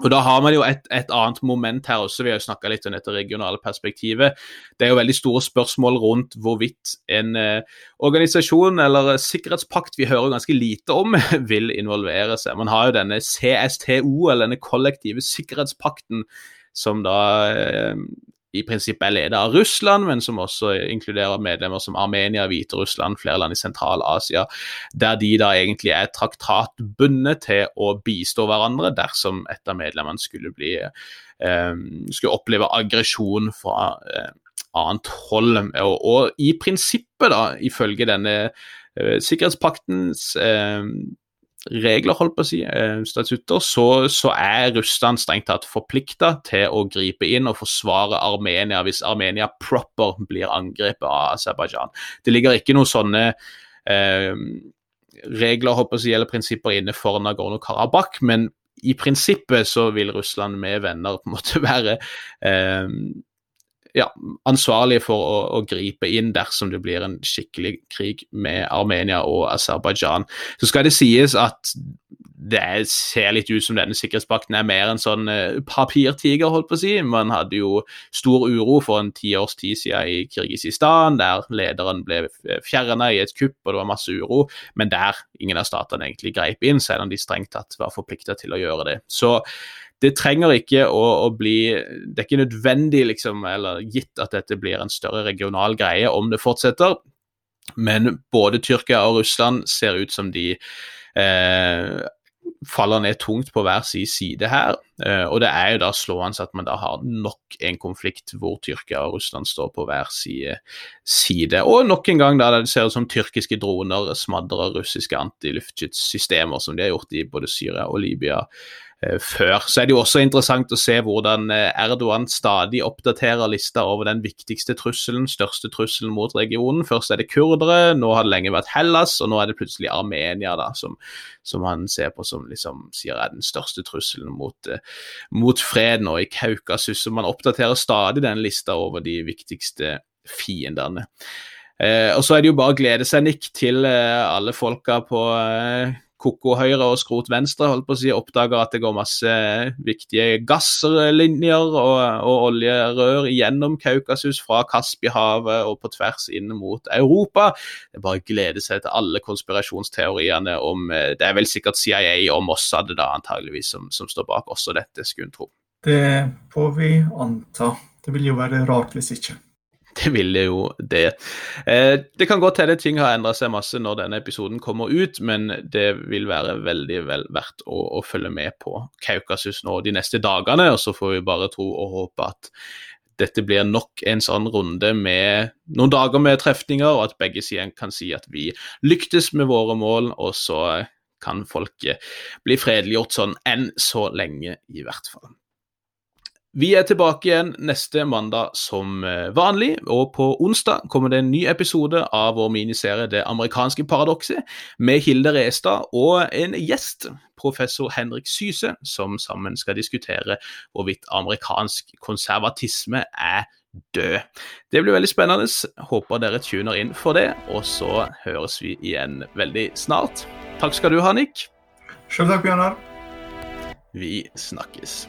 A: Og Da har man jo et, et, annet moment her også, vi har jo snakka litt om dette regionale perspektivet. Det er jo veldig store spørsmål rundt hvorvidt en eh, organisasjon eller sikkerhetspakt vi hører ganske lite om, vil involvere seg. Man har jo denne CSTO, eller denne kollektive sikkerhetspakten, som da eh, i prinsippet er ledet av Russland, men som også inkluderer medlemmer som Armenia, Hviterussland, flere land i Sentral-Asia, der de da egentlig er traktatbundet til å bistå hverandre dersom et av medlemmene skulle bli eh, skulle oppleve aggresjon fra eh, annet hold. Og, og, i prinsippet, da, ifølge denne eh, sikkerhetspaktens eh, regler, holdt på å si, eh, statutter, så, så er Russland strengt tatt forplikta til å gripe inn og forsvare Armenia hvis Armenia proper blir angrepet av Aserbajdsjan. Det ligger ikke noen sånne eh, regler holdt på å si, eller prinsipper inne for Nagorno-Karabakh, men i prinsippet så vil Russland med venner på en måte være eh, ja, ansvarlige for å, å, gripe inn dersom det blir en skikkelig krig med Armenia og Aserbajdsjan. Så skal det sies at det ser litt ut som denne sikkerhetspakten er mer en sånn uh, papirtiger, holdt på å si. Man hadde jo stor uro for en tiårs tid siden i Kirgisistan, der lederen ble fjerna i et kupp og det var masse uro, men der ingen av statene egentlig greip inn, selv om de strengt tatt var forplikta til å gjøre det. Så det trenger ikke å, å, bli Det er ikke nødvendig, liksom, eller gitt at dette blir en større regional greie om det fortsetter. Men både Tyrkia og Russland ser ut som de eh, faller ned tungt på hver sin side her. Eh, og det er jo da slående at man da har nok en konflikt hvor Tyrkia og Russland står på hver side. side. Og nok en gang da det ser ut som tyrkiske droner smadrer russiske antiluftskytssystemer, som de har gjort i både Syria og Libya før. Så er det jo også interessant å se hvordan eh, Erdogan stadig oppdaterer lista over den viktigste trusselen, største trusselen mot regionen. Først er det kurdere, nå har det lenge vært Hellas, og nå er det plutselig Armenia, da, som, som han ser på som liksom sier er den største trusselen mot, uh, mot freden. Og i Kaukasus. Så man oppdaterer stadig den lista over de viktigste fiendene. Eh, og så er det jo bare å glede seg, Nick, til eh, alle folka på eh, koko høyre og skrot venstre, holdt på å si, oppdager at det går masse viktige gasslinjer og, og oljerør gjennom Kaukasus fra Kaspihavet og på tvers inn mot Europa. Det bare å glede seg til alle konspirasjonsteoriene om eh, Det er vel sikkert CIA og Mossad da antageligvis som, som står bak også dette, skulle en tro.
B: Det får vi anta. Det vil jo være rart hvis ikke.
A: Det ville jo det. Eh, det kan godt hende ting har endra seg masse når denne episoden kommer ut, men det vil være veldig vel verdt å, å, følge med på Kaukasus nå de neste dagene. Og så får vi bare tro og håpe at dette blir nok en sånn runde med noen dager med trefninger, og at begge sider kan si at vi lyktes med våre mål, og så kan folk bli fredeliggjort sånn enn så lenge, i hvert fall. Vi er tilbake igjen neste mandag som eh, vanlig, og på onsdag kommer det en ny episode av vår miniserie Det amerikanske paradokset, med Hilde Restad og en gjest, professor Henrik Syse, som sammen skal diskutere hvorvidt amerikansk konservatisme er død. Det blir veldig spennende. Håper dere tuner inn for det, og så høres vi igjen veldig snart. Takk skal du ha, Nick.
B: Sjøl takk, Bjørnar.
A: Vi snakkes.